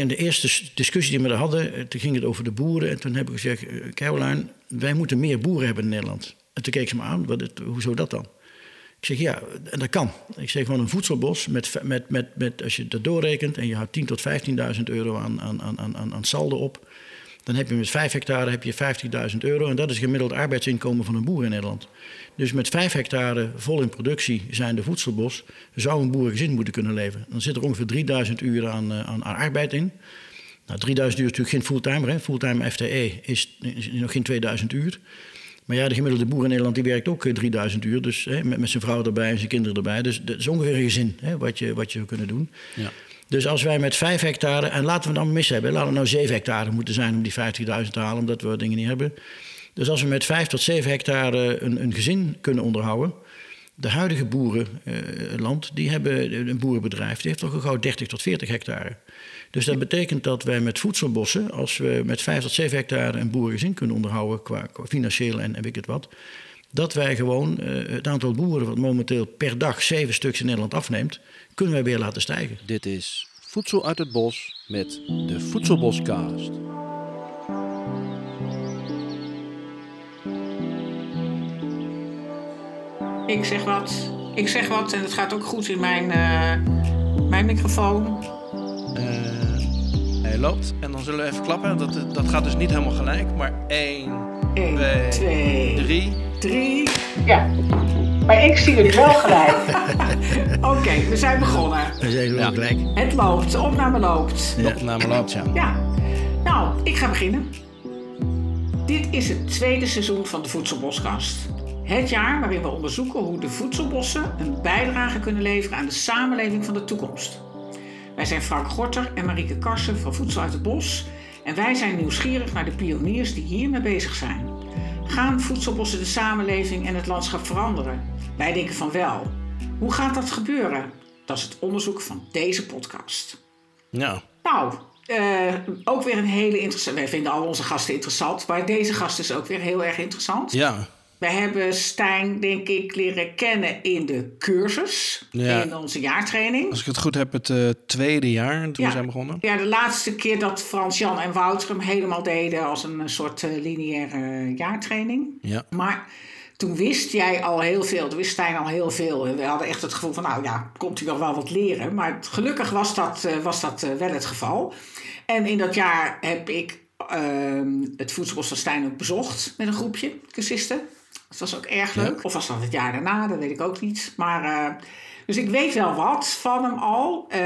In de eerste discussie die we hadden, eh, toen ging het over de boeren. En toen heb ik gezegd, eh, Caroline, wij moeten meer boeren hebben in Nederland. En toen keek ze me aan, het, hoezo dat dan? Ik zeg, ja, en dat kan. Ik zeg, gewoon een voedselbos, met, met, met, met, als je dat doorrekent... en je houdt 10.000 tot 15.000 euro aan, aan, aan, aan, aan saldo op... dan heb je met 5 hectare heb je 50.000 euro... en dat is gemiddeld arbeidsinkomen van een boer in Nederland. Dus met 5 hectare vol in productie zijn de voedselbos... zou een boerengezin moeten kunnen leven. Dan zit er ongeveer 3000 uur aan, aan, aan arbeid in... Nou, 3000 uur is natuurlijk geen fulltimer. Fulltime FTE is, nog geen 2000 uur. Maar ja, de gemiddelde boer in Nederland die werkt ook 3000 uur. Dus hè, met, met zijn vrouw erbij en zijn kinderen erbij. Dus dat is ongeveer een gezin hè, wat, je, wat je zou kunnen doen. Ja. Dus als wij met 5 hectare, en laten we dan mis hebben, laten we nou 7 hectare moeten zijn om die 50.000 te halen, omdat we dingen niet hebben. Dus als we met 5 tot 7 hectare een, een gezin kunnen onderhouden, de huidige boerenland, die hebben een boerenbedrijf, die heeft toch gauw 30 tot 40 hectare. Dus dat betekent dat wij met voedselbossen, als we met 5 tot 7 hectare een boerengezin kunnen onderhouden, qua, financieel en, weet ik het wat, dat wij gewoon uh, het aantal boeren wat momenteel per dag zeven stuks in Nederland afneemt, kunnen wij weer laten stijgen. Dit is Voedsel uit het Bos met de Voedselboscast. Ik zeg wat, ik zeg wat en het gaat ook goed in mijn, uh, mijn microfoon. Uh, hij loopt en dan zullen we even klappen. Dat, dat gaat dus niet helemaal gelijk, maar 1, 2, 3. 3. Ja. Maar ik zie het wel gelijk. Oké, we zijn begonnen. We zijn wel gelijk. Het loopt, de opname loopt. De opname loopt, ja. Ja. Nou, ik ga beginnen. Dit is het tweede seizoen van de Voedselboskast. Het jaar waarin we onderzoeken hoe de voedselbossen een bijdrage kunnen leveren aan de samenleving van de toekomst. Wij zijn Frank Gorter en Marieke Karsen van Voedsel uit het Bos en wij zijn nieuwsgierig naar de pioniers die hiermee bezig zijn. Gaan voedselbossen de samenleving en het landschap veranderen? Wij denken van wel. Hoe gaat dat gebeuren? Dat is het onderzoek van deze podcast. Nou. Nou, uh, ook weer een hele interessante. Wij vinden al onze gasten interessant, maar deze gast is ook weer heel erg interessant. Ja. We hebben Stijn, denk ik, leren kennen in de cursus, in onze jaartraining. Als ik het goed heb, het uh, tweede jaar toen we zijn begonnen. Ja, de laatste keer dat Frans, Jan en Wouter hem helemaal deden als een soort uh, lineaire jaartraining. Ja. Maar toen wist jij al heel veel, toen wist Stijn al heel veel. We hadden echt het gevoel van, nou ja, komt hij nog wel wat leren. Maar gelukkig was dat, was dat wel het geval. En in dat jaar heb ik ehm, het voedselbos van Stijn ook bezocht met een groepje cursisten. Dat was ook erg leuk. Of was dat het jaar daarna, dat weet ik ook niet. Maar, uh, dus ik weet wel wat van hem al, uh,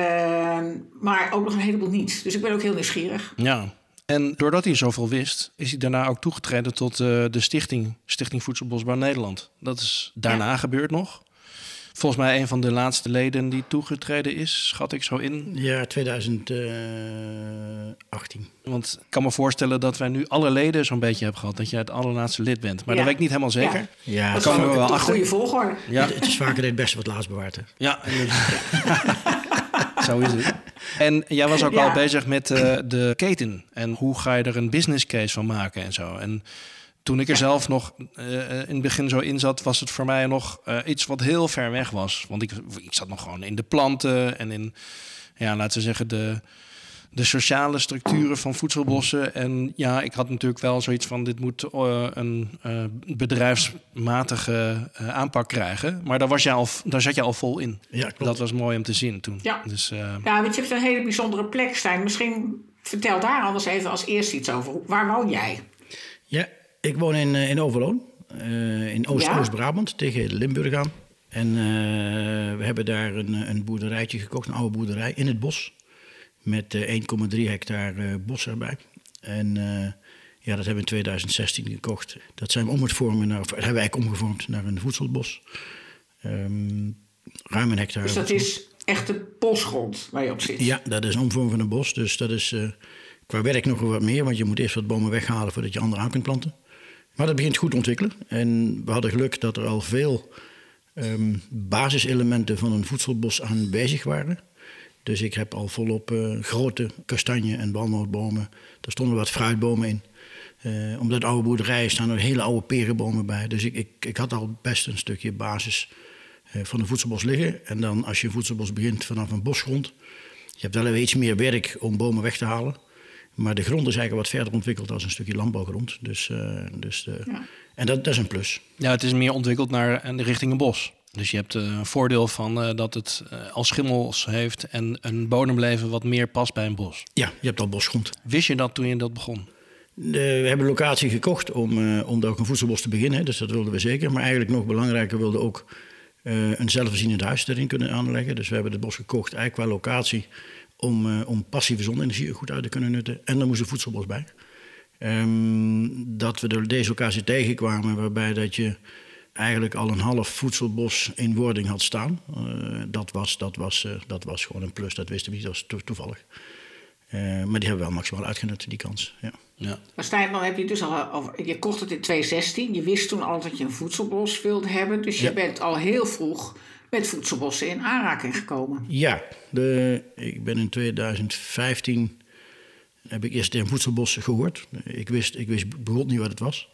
maar ook nog een heleboel niet. Dus ik ben ook heel nieuwsgierig. Ja, en doordat hij zoveel wist, is hij daarna ook toegetreden tot uh, de stichting, Stichting Voedselbosbouw Nederland. Dat is daarna gebeurd nog volgens mij een van de laatste leden die toegetreden is, schat ik zo in. Ja, 2018. Want ik kan me voorstellen dat wij nu alle leden zo'n beetje hebben gehad. Dat jij het allerlaatste lid bent. Maar dat weet ik niet helemaal zeker. Ja, ja dat kan we wel achter. goede volgorde. Ja. Het, is vaker het beste wat laatst bewaard Ja, zo is het. En jij was ook al bezig met uh, de keten. En hoe ga je er een business case van maken en zo. En toen ik er zelf nog uh, in het begin zo in zat, was het voor mij nog uh, iets wat heel ver weg was. Want ik, ik zat nog gewoon in de planten en in, ja, laten we zeggen, de, de sociale structuren van voedselbossen. En ja, ik had natuurlijk wel zoiets van: dit moet uh, een bedrijfsmatige aanpak krijgen. Maar daar, was je al, daar zat je al vol in. Ja, klopt. Dat was mooi om te zien toen. Ja, dus, ja want je hebt een hele bijzondere plek, Stijn. Misschien vertel daar anders even als eerste iets over. Waar woon jij? Ja, ik woon in, eh, in Overloon, uh, in Oost-Oost-Brabant, tegen Limburg aan. En uh, we hebben daar een, een boerderijtje gekocht, een oude boerderij in het bos. Met 1,3 hectare bos erbij. En ja, dat hebben we in 2016 gekocht. Dat zijn we om het vormen naar, hebben wij omgevormd naar een voedselbos. Um, ruim een hectare. Dus dat is echt de bosgrond waar je op zit? Ja, dat is een omvorm van een bos. Dus dat is qua werk nog wat meer, want je moet eerst wat bomen weghalen voordat je andere aan kunt planten. Maar dat begint goed te ontwikkelen. En we hadden geluk dat er al veel um, basiselementen van een voedselbos aanwezig waren. Dus ik heb al volop uh, grote kastanje- en walnootbomen. Er stonden wat fruitbomen in. Uh, omdat oude boerderijen staan er hele oude perenbomen bij. Dus ik, ik, ik had al best een stukje basis uh, van een voedselbos liggen. En dan als je een voedselbos begint vanaf een bosgrond... Je hebt wel even iets meer werk om bomen weg te halen. Maar de grond is eigenlijk wat verder ontwikkeld als een stukje landbouwgrond. Dus, uh, dus, uh, ja. En dat, dat, is een plus. Ja, het is meer ontwikkeld naar de richting een bos. Dus je hebt een voordeel van dat het al schimmels heeft en een bodemleven wat meer past bij een bos. Ja, je hebt al bosgrond. Wist je dat toen je dat begon? we hebben een locatie gekocht om, uh, om daar ook een voedselbos te beginnen. Dus dat wilden we zeker. Maar eigenlijk nog belangrijker wilden ook uh, een zelfvoorzienend huis erin kunnen aanleggen. Dus we hebben het bos gekocht eigenlijk qua locatie om, uh, om passieve zonne-energie goed uit te kunnen nutten. En er moest een voedselbos bij. Um, dat we er deze locatie tegenkwamen waarbij dat je eigenlijk al een half voedselbos in wording had staan. dat, was, dat, was, dat was gewoon een plus, dat wisten we niet, dat was toevallig. maar die hebben we wel maximaal uitgenut, die kans. Ja. Ja. Maar Stijn, dan heb je dus al over, je kocht het in 2016. Je wist toen al dat je een voedselbos wilde hebben. Dus je bent al heel vroeg met voedselbossen in aanraking gekomen. Ja, de, ik ben in 2015 heb ik eerst een voedselbos gehoord. Ik wist, ik wist bijvoorbeeld niet wat het was.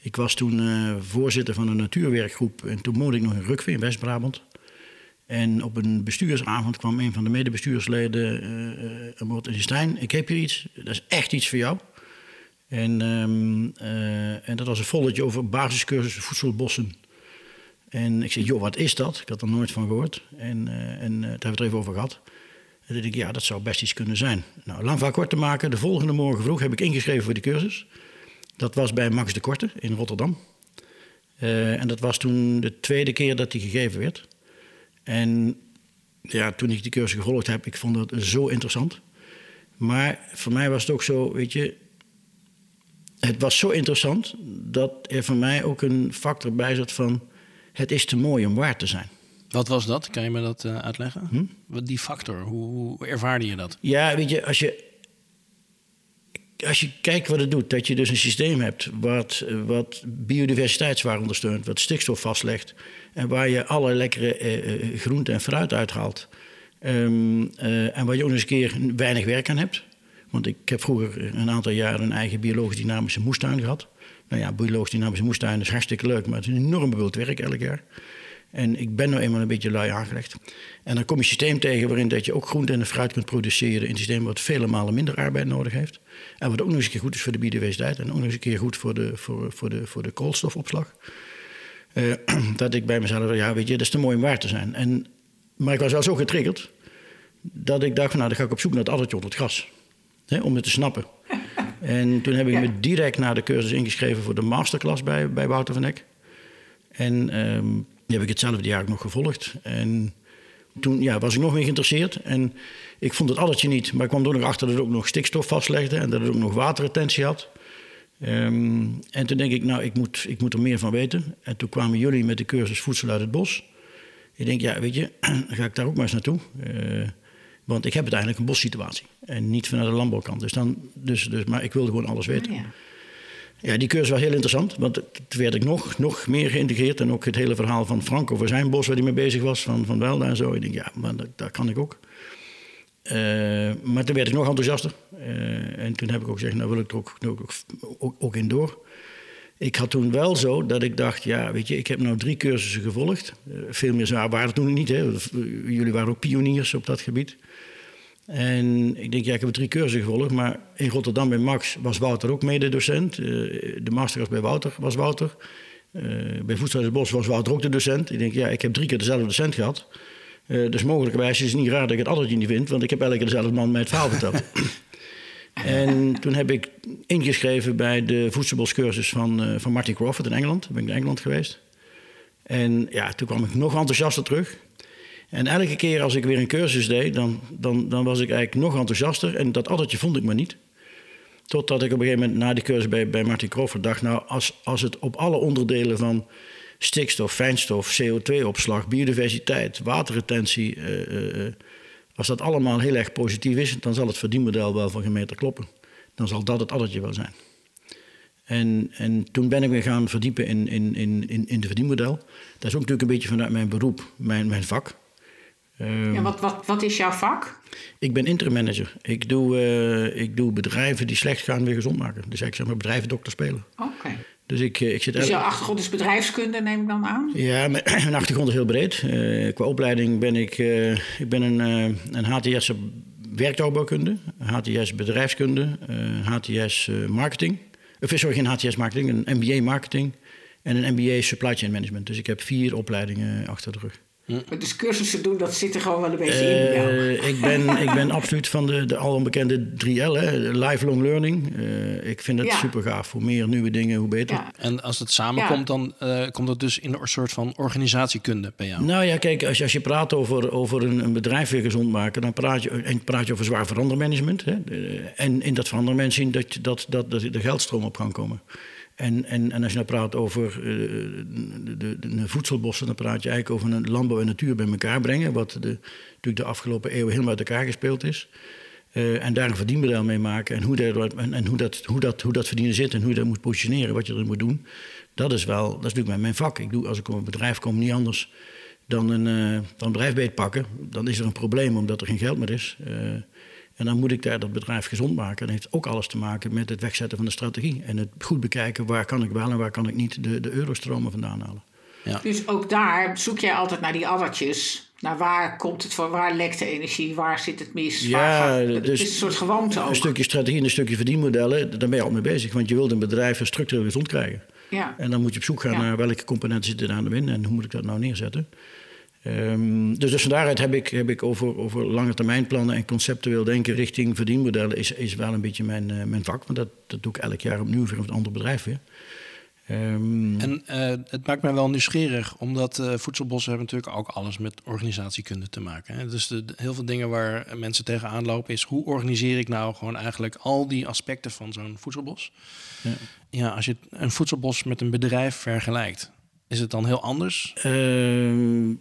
Ik was toen uh, voorzitter van een natuurwerkgroep en toen woonde ik nog in Rukve in West-Brabant. En op een bestuursavond kwam een van de medebestuursleden uh, uh, en zei: Stijn, ik heb hier iets, dat is echt iets voor jou. En, uh, en dat was een volletje over basiscursus voedselbossen. En ik zei, joh, wat is dat? Ik had er nooit van gehoord. En, uh, en uh, daar hebben we het er even over gehad. En toen dacht ik, ja, dat zou best iets kunnen zijn. Nou, lang van kort te maken, de volgende morgen vroeg heb ik ingeschreven voor die cursus. Dat was bij Max de Korte in Rotterdam. en dat was toen de tweede keer dat die gegeven werd. En ja, toen ik die cursus gevolgd heb, ik vond het zo interessant. Maar voor mij was het ook zo, weet je, het was zo interessant dat er voor mij ook een factor bij zat van... het is te mooi om waar te zijn. Wat was dat? Kan je me dat uh, uitleggen? Hm? Die factor, hoe, hoe ervaarde je dat? Ja, weet je, als je, als je kijkt wat het doet... dat je dus een systeem hebt wat, wat biodiversiteitswaarde ondersteunt... wat stikstof vastlegt... en waar je alle lekkere uh, groenten en fruit uithaalt... Um, uh, en waar je ook eens een keer weinig werk aan hebt... Want ik heb vroeger een aantal jaren een eigen biologisch dynamische moestuin gehad. Nou ja, biologisch dynamische moestuin is hartstikke leuk, maar het is een enorm bewild werk elk jaar. En ik ben nou eenmaal een beetje lui aangelegd. En dan kom je een systeem tegen waarin dat je ook groente en fruit kunt produceren in een systeem wat vele malen minder arbeid nodig heeft. En wat ook nog eens een keer goed is voor de biodiversiteit en ook nog eens een keer goed voor de, voor, voor de, voor de koolstofopslag. Uh, dat ik bij mezelf, ja weet je, dat is te mooi om waar te zijn. En, maar ik was wel zo getriggerd dat ik dacht van nou, dan ga ik op zoek naar het addertje onder het gras om het te snappen. En toen heb ik me direct naar de cursus ingeschreven voor de masterclass bij, bij Wouter van Eck. En um, die heb ik hetzelfde jaar ook nog gevolgd. En toen ja, was ik nog meer geïnteresseerd. En ik vond het addertje niet, maar ik kwam er nog achter dat het ook nog stikstof vastlegde en dat het ook nog waterretentie had. Um, en toen denk ik, nou, ik moet, ik moet er meer van weten. En toen kwamen jullie met de cursus Voedsel uit het Bos. Ik denk, ja, weet je, dan ga ik daar ook maar eens naartoe. Uh, want ik heb uiteindelijk een bossituatie. En niet vanuit de landbouwkant. Dus dan, dus, dus, maar ik wilde gewoon alles weten. ja. ja. die cursus was heel interessant. Want toen werd ik nog, nog meer geïntegreerd. En ook het hele verhaal van Frank over zijn bos waar hij mee bezig was. Van, van Welda en zo. Ik denk, ja, maar dat, dat kan ik ook. Uh, maar toen werd ik nog enthousiaster. Uh, en toen heb ik ook gezegd, nou wil ik er ook, ook, ook, ook in door. Ik had toen wel zo dat ik dacht, ja, weet je, ik heb nou drie cursussen gevolgd. Uh, veel meer zwaar waren toen niet. Hè. Jullie waren ook pioniers op dat gebied. En ik denk, ja, ik heb drie cursussen gevolgd, maar in Rotterdam bij Max was Wouter ook mededocent. Uh, de masterclass bij Wouter was Wouter. Uh, bij Voedsel Bos was Wouter ook de docent. Ik denk, ja, ik heb drie keer dezelfde docent gehad. Dus mogelijkerwijs is het niet raar dat ik het altijd niet vind, want ik heb elke keer dezelfde man mij het verhaal verteld. en toen heb ik ingeschreven bij de voedselboscursus van, van Martin Crawford in Engeland. Toen ben ik in Engeland geweest. En ja, toen kwam ik nog enthousiaster terug. En elke keer als ik weer een cursus deed, dan, dan, dan was ik eigenlijk nog enthousiaster. En dat addertje vond ik maar niet. Totdat ik op een gegeven moment na die cursus bij, bij Martin Crawford dacht... nou, als, als het op alle onderdelen van stikstof, fijnstof, CO2-opslag... biodiversiteit, waterretentie... Uh, uh, als dat allemaal heel erg positief is... dan zal het verdienmodel wel van gemeente kloppen. Dan zal dat het addertje wel zijn. En, en toen ben ik me gaan verdiepen in, in, in, in, in het verdienmodel. Dat is ook natuurlijk een beetje vanuit mijn beroep, mijn, mijn vak. Um, ja, wat, wat, wat is jouw vak? Ik ben interim manager. Ik doe, uh, ik doe bedrijven die slecht gaan weer gezond maken. Dus ik zeg maar bedrijven dokter spelen. Oké. Dus, ik, eh, ik zit dus jouw achtergrond is bedrijfskunde, neem ik dan aan? Ja, mijn, mijn achtergrond is heel breed. Uh, qua opleiding ben ik, uh, ik ben een, een HTS'er werktuigbouwkunde, HTS bedrijfskunde, HTS marketing. Of sorry, geen HTS marketing, een MBA marketing en een MBA supply chain management. Dus ik heb vier opleidingen achter de rug. Dus cursussen doen, dat zit er gewoon wel een beetje in jou. ik, ben, ik ben absoluut van de, de al onbekende 3L, hè, lifelong learning. ik vind het super gaaf. Hoe meer nieuwe dingen, hoe beter. Ja. En als het samenkomt, dan komt het dus in een soort van organisatiekunde bij jou? Nou ja, kijk, als je, als je praat over, over een, een bedrijf weer gezond maken... dan praat je, en praat je over zwaar verandermanagement. Hè, en in dat verandermanagement zien dat, dat, dat, dat de geldstroom op kan komen. En, en, en als je nou praat over uh, de, de, de, voedselbossen, dan praat je eigenlijk over een landbouw en natuur bij elkaar brengen. Wat de, natuurlijk de afgelopen eeuwen helemaal uit elkaar gespeeld is. Uh, en daar een verdienmodel mee maken. En, hoe, dat, en, en hoe, dat, hoe, dat, hoe dat verdienen zit en hoe je dat moet positioneren, wat je erin moet doen. Dat is wel, dat is natuurlijk mijn vak. Ik doe, als ik op een bedrijf kom, niet anders dan een, uh, dan bedrijf beetpakken. Dan is er een probleem omdat er geen geld meer is. En dan moet ik daar dat bedrijf gezond maken. Dat heeft ook alles te maken met het wegzetten van de strategie. En het goed bekijken waar kan ik wel en waar kan ik niet de, de eurostromen vandaan halen. Ja. Dus ook daar zoek jij altijd naar die addertjes. Naar waar komt het van, waar lekt de energie, waar zit het mis? Ja, het dus is een soort gewoonte ook. Een stukje strategie en een stukje verdienmodellen, daar ben je al mee bezig. Want je wilt een bedrijf structureel gezond krijgen. Ja. En dan moet je op zoek gaan naar welke componenten zitten daar nou in en hoe moet ik dat nou neerzetten. Um, dus, dus van daaruit heb ik, heb ik over, over lange termijn plannen en conceptueel denken richting verdienmodellen is, is wel een beetje mijn, uh, mijn vak. Want dat, dat doe ik elk jaar opnieuw voor een ander bedrijf weer. Um, en uh, het maakt mij wel nieuwsgierig, omdat uh, voedselbossen hebben natuurlijk ook alles met organisatiekunde te maken. Hè? Dus de, heel veel dingen waar mensen tegenaan lopen is hoe organiseer ik nou gewoon eigenlijk al die aspecten van zo'n voedselbos. Ja. ja, als je een voedselbos met een bedrijf vergelijkt, is het dan heel anders? Uh,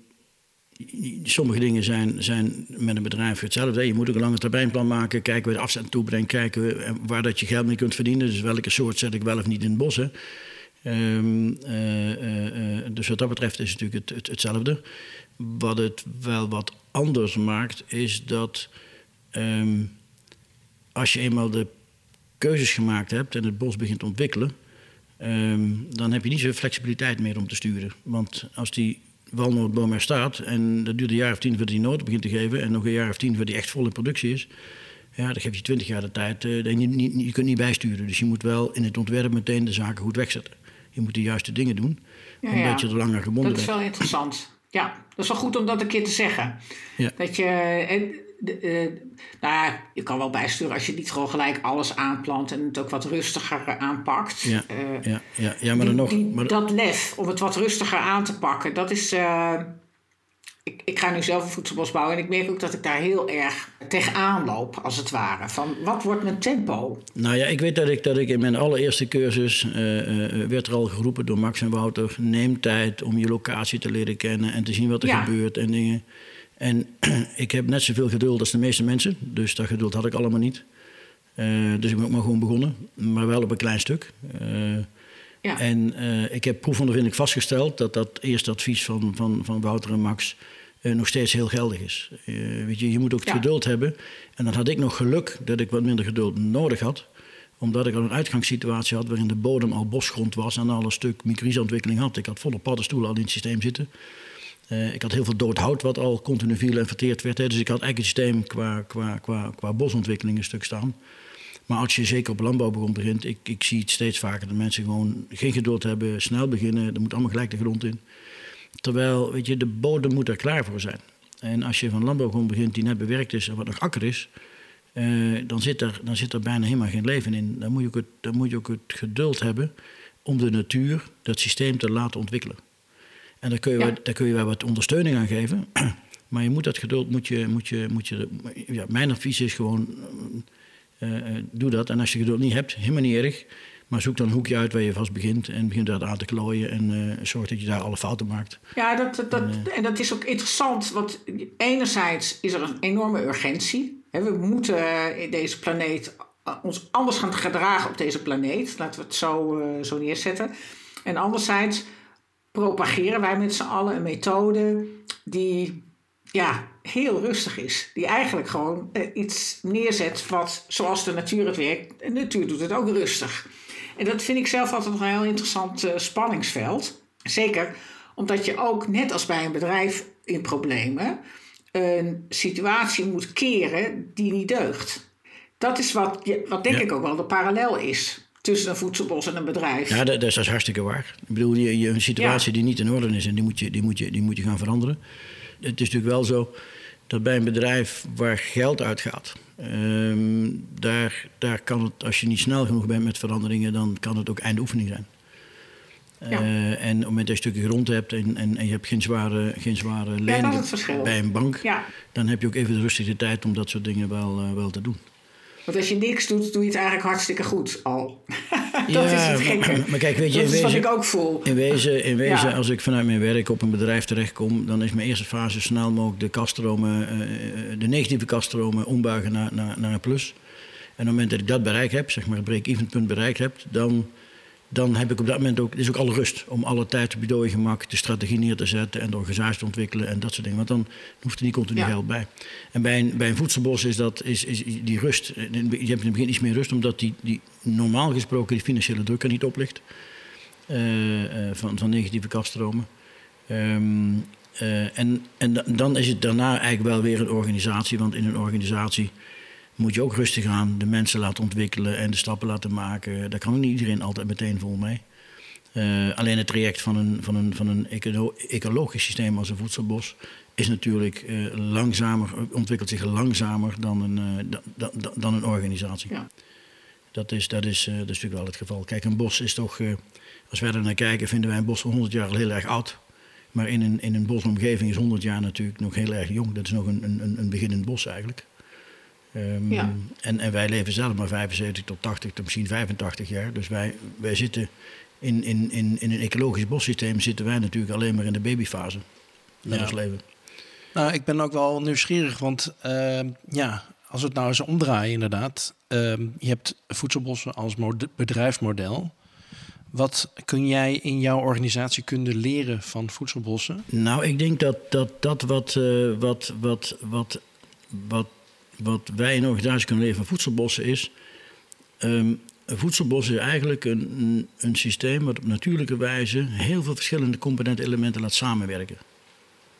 sommige dingen zijn, zijn met een bedrijf hetzelfde. Je moet ook een lange termijnplan maken, kijken waar de afzet toebrengt, kijken waar dat je geld mee kunt verdienen. Dus welke soort zet ik wel of niet in het bos. Hè. Um, dus wat dat betreft is het natuurlijk het, het, hetzelfde. Wat het wel wat anders maakt, is dat um, als je eenmaal de keuzes gemaakt hebt en het bos begint te ontwikkelen, um, dan heb je niet zoveel flexibiliteit meer om te sturen. Want als die walnootboom er staat. En dat duurt een jaar of tien voordat die noten begint te geven. En nog een jaar of tien voordat die echt vol in productie is. Ja, dan geef je twintig jaar de tijd. Uh, je, niet, je kunt niet bijsturen. Dus je moet wel in het ontwerp meteen de zaken goed wegzetten. Je moet de juiste dingen doen. Ja, omdat je er langer gebonden bent. Dat is wel interessant. Ja, dat is wel goed om dat een keer te zeggen. Ja. Dat je de, uh, nou je kan wel bijsturen als je niet gewoon gelijk alles aanplant en het ook wat rustiger aanpakt. Ja, uh, ja, ja, ja maar dan nog. maar... Dat lef om het wat rustiger aan te pakken, dat is. Uh, ik, ik ga nu zelf een voedselbos bouwen en ik merk ook dat ik daar heel erg tegenaan loop, als het ware. Van wat wordt mijn tempo? Nou ja, ik weet dat ik, dat ik in mijn allereerste cursus werd er al geroepen door Max en Wouter: neem tijd om je locatie te leren kennen en te zien wat er gebeurt en dingen. En ik heb net zoveel geduld als de meeste mensen. Dus dat geduld had ik allemaal niet. Uh, dus ik ben ook maar gewoon begonnen. Maar wel op een klein stuk. Uh, ja. En uh, ik heb proefondervindelijk vastgesteld dat dat eerste advies van, van, van Wouter en Max nog steeds heel geldig is. weet je, je moet ook het geduld hebben. En dan had ik nog geluk dat ik wat minder geduld nodig had omdat ik al een uitgangssituatie had waarin de bodem al bosgrond was en al een stuk mycorrhizaontwikkeling had. Ik had volle paddenstoelen al in het systeem zitten. Uh, ik had heel veel dood hout wat al continu viel en verteerd werd. Hè. Dus ik had eigenlijk het systeem qua, qua, qua, qua bosontwikkeling een stuk staan. Maar als je zeker op landbouwgrond begint, ik, ik zie het steeds vaker dat mensen gewoon geen geduld hebben, snel beginnen. Er moet allemaal gelijk de grond in. Terwijl, weet je, de bodem moet er klaar voor zijn. En als je van landbouwgrond begint die net bewerkt is en wat nog akker is, uh, dan, zit er, dan zit er bijna helemaal geen leven in. Dan moet je het, dan moet je ook het geduld hebben om de natuur, dat systeem te laten ontwikkelen. En daar kun, je wel, daar kun je wel wat ondersteuning aan geven. Maar je moet dat geduld, moet je, moet je, moet je, ja, mijn advies is gewoon, uh, doe dat. En als je geduld niet hebt, helemaal niet erg. Maar zoek dan een hoekje uit waar je vast begint en begint daar aan te klooien en uh, zorg dat je daar alle fouten maakt. Ja, dat, dat, en, en, dat is ook interessant, want enerzijds is er een enorme urgentie. we moeten in deze planeet ons anders gaan gedragen op deze planeet, laten we het zo, zo neerzetten. En anderzijds propageren wij met z'n allen een methode die ja, heel rustig is. Die eigenlijk gewoon eh, iets neerzet wat zoals de natuur het werkt. De natuur doet het ook rustig. En dat vind ik zelf altijd een heel interessant uh, spanningsveld. Zeker omdat je ook, net als bij een bedrijf in problemen, een situatie moet keren die niet deugt. Dat is wat, wat denk ik ook wel de parallel is tussen een voedselbos en een bedrijf. Ja, dat, dat is hartstikke waar. Ik bedoel, je, je een situatie die niet in orde is en die moet, je, die, moet je, die moet je gaan veranderen. Het is natuurlijk wel zo dat bij een bedrijf waar geld uitgaat, um, daar, daar kan het, als je niet snel genoeg bent met veranderingen, dan kan het ook eindoefening zijn. Ja. Uh, en op het moment dat je een stukje grond hebt en, en, en je hebt geen zware, geen zware lening bij een bank, ja. dan heb je ook even de rustige tijd om dat soort dingen wel, uh, wel te doen. Want als je niks doet, doe je het eigenlijk hartstikke goed al. dat is het gekke. Maar, maar kijk, weet je, dat in is wezen, wat ik ook voel. In wezen, in wezen als ik vanuit mijn werk op een bedrijf terechtkom... dan is mijn eerste fase snel mogelijk de kaststromen... Uh, de negatieve kaststromen ombuigen naar, naar, naar een plus. En op het moment dat ik dat bereikt heb, zeg maar het break-even punt bereikt heb... dan dan heb ik op dat moment ook, is ook alle rust om alle tijd je dode gemak de strategie neer te zetten en de organisatie te ontwikkelen en dat soort dingen. Want dan hoeft er niet continu geld bij. En bij een, bij een voedselbos is, dat, is, is die rust, je hebt in het begin iets meer rust, omdat die, die normaal gesproken die financiële druk er niet op ligt uh, uh, van, van negatieve kaststromen. Um, uh, en en dan is het daarna eigenlijk wel weer een organisatie, want in een organisatie moet je ook rustig aan de mensen laten ontwikkelen en de stappen laten maken. Daar kan niet iedereen altijd meteen vol mee. Uh, alleen het traject van een, van een, van een ecologisch systeem als een voedselbos is natuurlijk uh, langzamer, ontwikkelt zich langzamer dan een, uh, da, da, dan een organisatie. Ja. Dat, is, dat, is, dat is natuurlijk wel het geval. Kijk, een bos is toch, als wij er naar kijken, vinden wij een bos van 100 jaar al heel erg oud. Maar in een, in een bosomgeving is 100 jaar natuurlijk nog heel erg jong. Dat is nog een, een, een beginnend bos eigenlijk. Um, ja. en, en wij leven zelf maar 75 tot 80 tot misschien 85 jaar. Dus wij, wij zitten in, in, in, in een ecologisch bossysteem zitten wij natuurlijk alleen maar in de babyfase van ja. ons leven. Nou, ik ben ook wel nieuwsgierig, want uh, ja, als we het nou eens omdraaien inderdaad. Uh, je hebt voedselbossen als bedrijfsmodel. Wat kun jij in jouw organisatie kunnen leren van voedselbossen? Nou, ik denk dat dat, dat wat, uh, wat, wat, wat, wat wat wij in organisatie kunnen leren van voedselbossen is. Um, een voedselbos is eigenlijk een, een systeem wat op natuurlijke wijze heel veel verschillende componenten elementen laat samenwerken.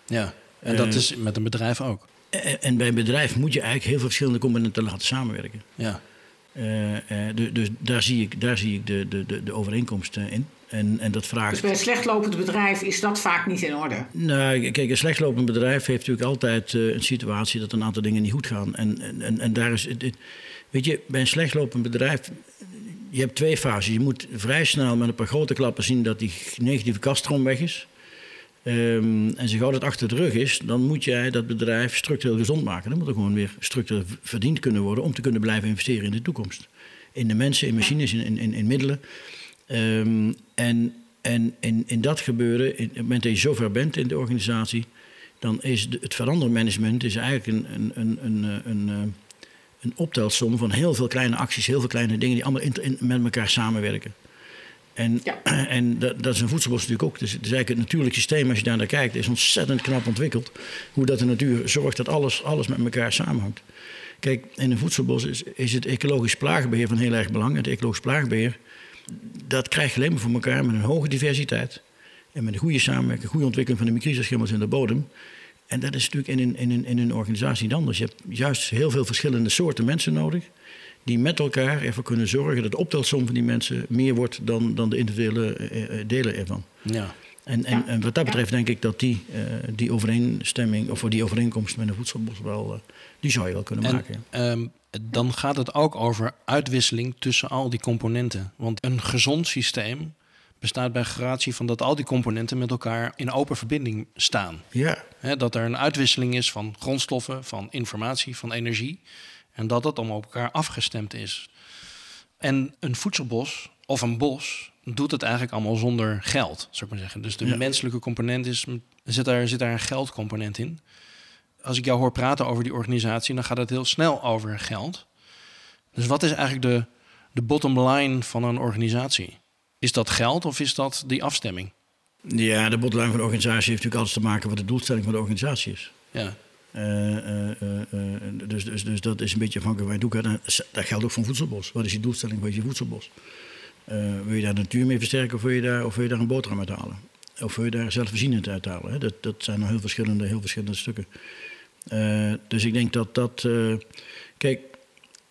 Ja, en dat uh, is met een bedrijf ook. En, en, bij een bedrijf moet je eigenlijk heel veel verschillende componenten laten samenwerken. Ja. Uh, uh, dus daar zie ik, daar zie ik de, de, de overeenkomst in. En, en dat vraagt... Dus bij een slechtlopend bedrijf is dat vaak niet in orde? Nou, kijk, een slechtlopend bedrijf heeft natuurlijk altijd uh, een situatie dat een aantal dingen niet goed gaan. En, en, en daar is. Het, weet je, bij een slechtlopend bedrijf. Je hebt twee fases. Je moet vrij snel met een paar grote klappen zien dat die negatieve kaststroom weg is. Um, en zo gauw dat achter de rug is, dan moet jij dat bedrijf structureel gezond maken. Dan moet er gewoon weer structureel verdiend kunnen worden om te kunnen blijven investeren in de toekomst. In de mensen, in machines, in, in, in middelen. Um, en en in, in dat gebeuren, in, op het moment dat je zover bent in de organisatie, dan is het verandermanagement is eigenlijk een, een, een, een, een, eh, een optelsom van heel veel kleine acties, heel veel kleine dingen die allemaal in, met elkaar samenwerken. En, ja. en dat, dat, is een voedselbos natuurlijk ook. Dus het is eigenlijk het natuurlijk systeem, als je daar naar kijkt, is ontzettend knap ontwikkeld. Hoe dat de natuur zorgt dat alles, alles met elkaar samenhangt. Kijk, in een voedselbos is, is het ecologisch plaagbeheer van heel erg belang. Het ecologisch plaagbeheer dat krijg je alleen maar voor elkaar met een hoge diversiteit. En met een goede samenwerking, goede ontwikkeling van de microschimmels in de bodem. En dat is natuurlijk in een, in, een, in een organisatie niet anders. Je hebt juist heel veel verschillende soorten mensen nodig. Die met elkaar ervoor kunnen zorgen dat de optelsom van die mensen meer wordt dan, dan de individuele eh, eh, delen ervan. Ja. En, en, en, wat dat betreft denk ik dat die, uh, die overeenstemming, of die overeenkomst met een voedselbos wel, uh, die zou je wel kunnen en, maken. Um, dan gaat het ook over uitwisseling tussen al die componenten. Want een gezond systeem bestaat bij gratie van dat al die componenten met elkaar in open verbinding staan. Ja. dat er een uitwisseling is van grondstoffen, van informatie, van energie. En dat dat om op elkaar afgestemd is. En een voedselbos of een bos doet het eigenlijk allemaal zonder geld, zou ik maar zeggen. Dus de ja. menselijke component is, zit daar, zit daar een geldcomponent in als ik jou hoor praten over die organisatie, dan gaat het heel snel over geld. Dus wat is eigenlijk de, de bottom line van een organisatie? Is dat geld of is dat die afstemming? Ja, de bottom line van de organisatie heeft natuurlijk alles te maken wat de doelstelling van de organisatie is. Ja. Uh, uh, uh, dus, dus, dus dat is een beetje afhankelijk van je doet. Dat geldt ook voor voedselbos. Wat is je doelstelling van je voedselbos? wil je daar natuur mee versterken of wil je daar, of wil je daar een boterham uit halen? Of wil je daar zelfvoorzienend uit halen? Hè? Dat, dat zijn nog heel verschillende, heel verschillende stukken. Dus ik denk dat dat. Kijk,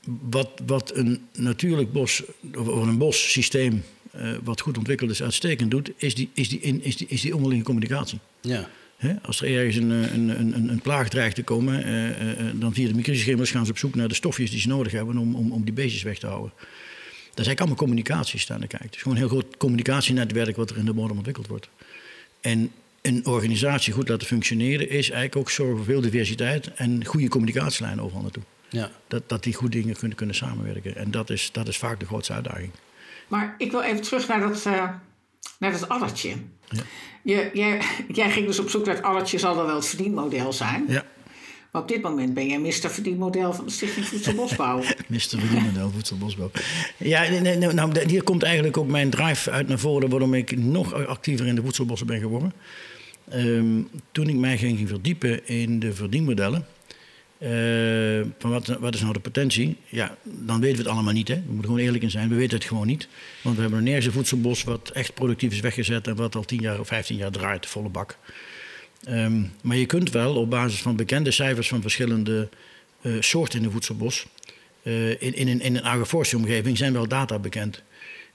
wat, wat een natuurlijk bos, of een bossysteem wat goed ontwikkeld is, uitstekend doet, is die, is die, in, is die, is die onderlinge communicatie. Ja. Hè? Als er ergens een, een, een, een plaag dreigt te komen, dan via de microschimmers gaan ze op zoek naar de stofjes die ze nodig hebben om, om, om die beestjes weg te houden. Dat is eigenlijk allemaal communicatie staan kijken. Het is gewoon een heel groot communicatienetwerk wat er in de bodem ontwikkeld wordt. En een organisatie goed laten functioneren is eigenlijk ook zorgen voor veel diversiteit en goede communicatielijnen overal naartoe. Ja. Dat, dat die goed dingen kunnen, kunnen samenwerken. En dat is, dat is vaak de grootste uitdaging. Maar ik wil even terug naar dat, uh, naar dat addertje. Ja. Je, jij, jij ging dus op zoek naar het addertje, zal dan wel het verdienmodel zijn. Ja. Maar op dit moment ben jij Mr. Verdienmodel van de Stichting Voedselbosbouw. Mr. Verdienmodel Voedselbosbouw. Ja, nee, nee, nou, hier komt eigenlijk ook mijn drive uit naar voren... waarom ik nog actiever in de voedselbossen ben geworden. Um, toen ik mij ging verdiepen in de verdienmodellen... Uh, van wat, wat, is nou de potentie? Ja, dan weten we het allemaal niet. Hè? We moeten gewoon eerlijk in zijn. We weten het gewoon niet. Want we hebben een nergens een voedselbos wat echt productief is weggezet... en wat al 10 jaar of 15 jaar draait, volle bak. Um, maar je kunt wel op basis van bekende cijfers van verschillende uh, soorten in een voedselbos... In, in, een, in een agroforestieomgeving zijn wel data bekend.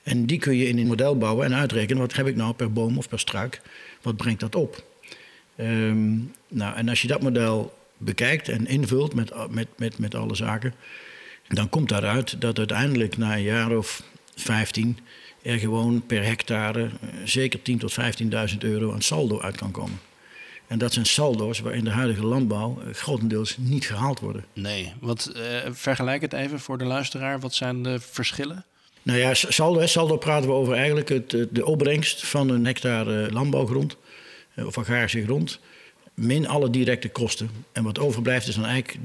En die kun je in een model bouwen en uitrekenen... wat heb ik nou per boom of per struik, wat brengt dat op? Um, nou, en als je dat model bekijkt en invult met, met, met, met alle zaken... dan komt daaruit dat uiteindelijk na een jaar of 15 er gewoon per hectare uh, zeker 10.000 tot 15.000 euro aan saldo uit kan komen. En dat zijn saldo's waarin de huidige landbouw uh, grotendeels niet gehaald worden. Nee, wat, uh, vergelijk het even voor de luisteraar. Wat zijn de verschillen? Nou ja, saldo, saldo praten we over eigenlijk het, de opbrengst van een hectare landbouwgrond of agrarische grond min alle directe kosten. En wat overblijft is dan eigenlijk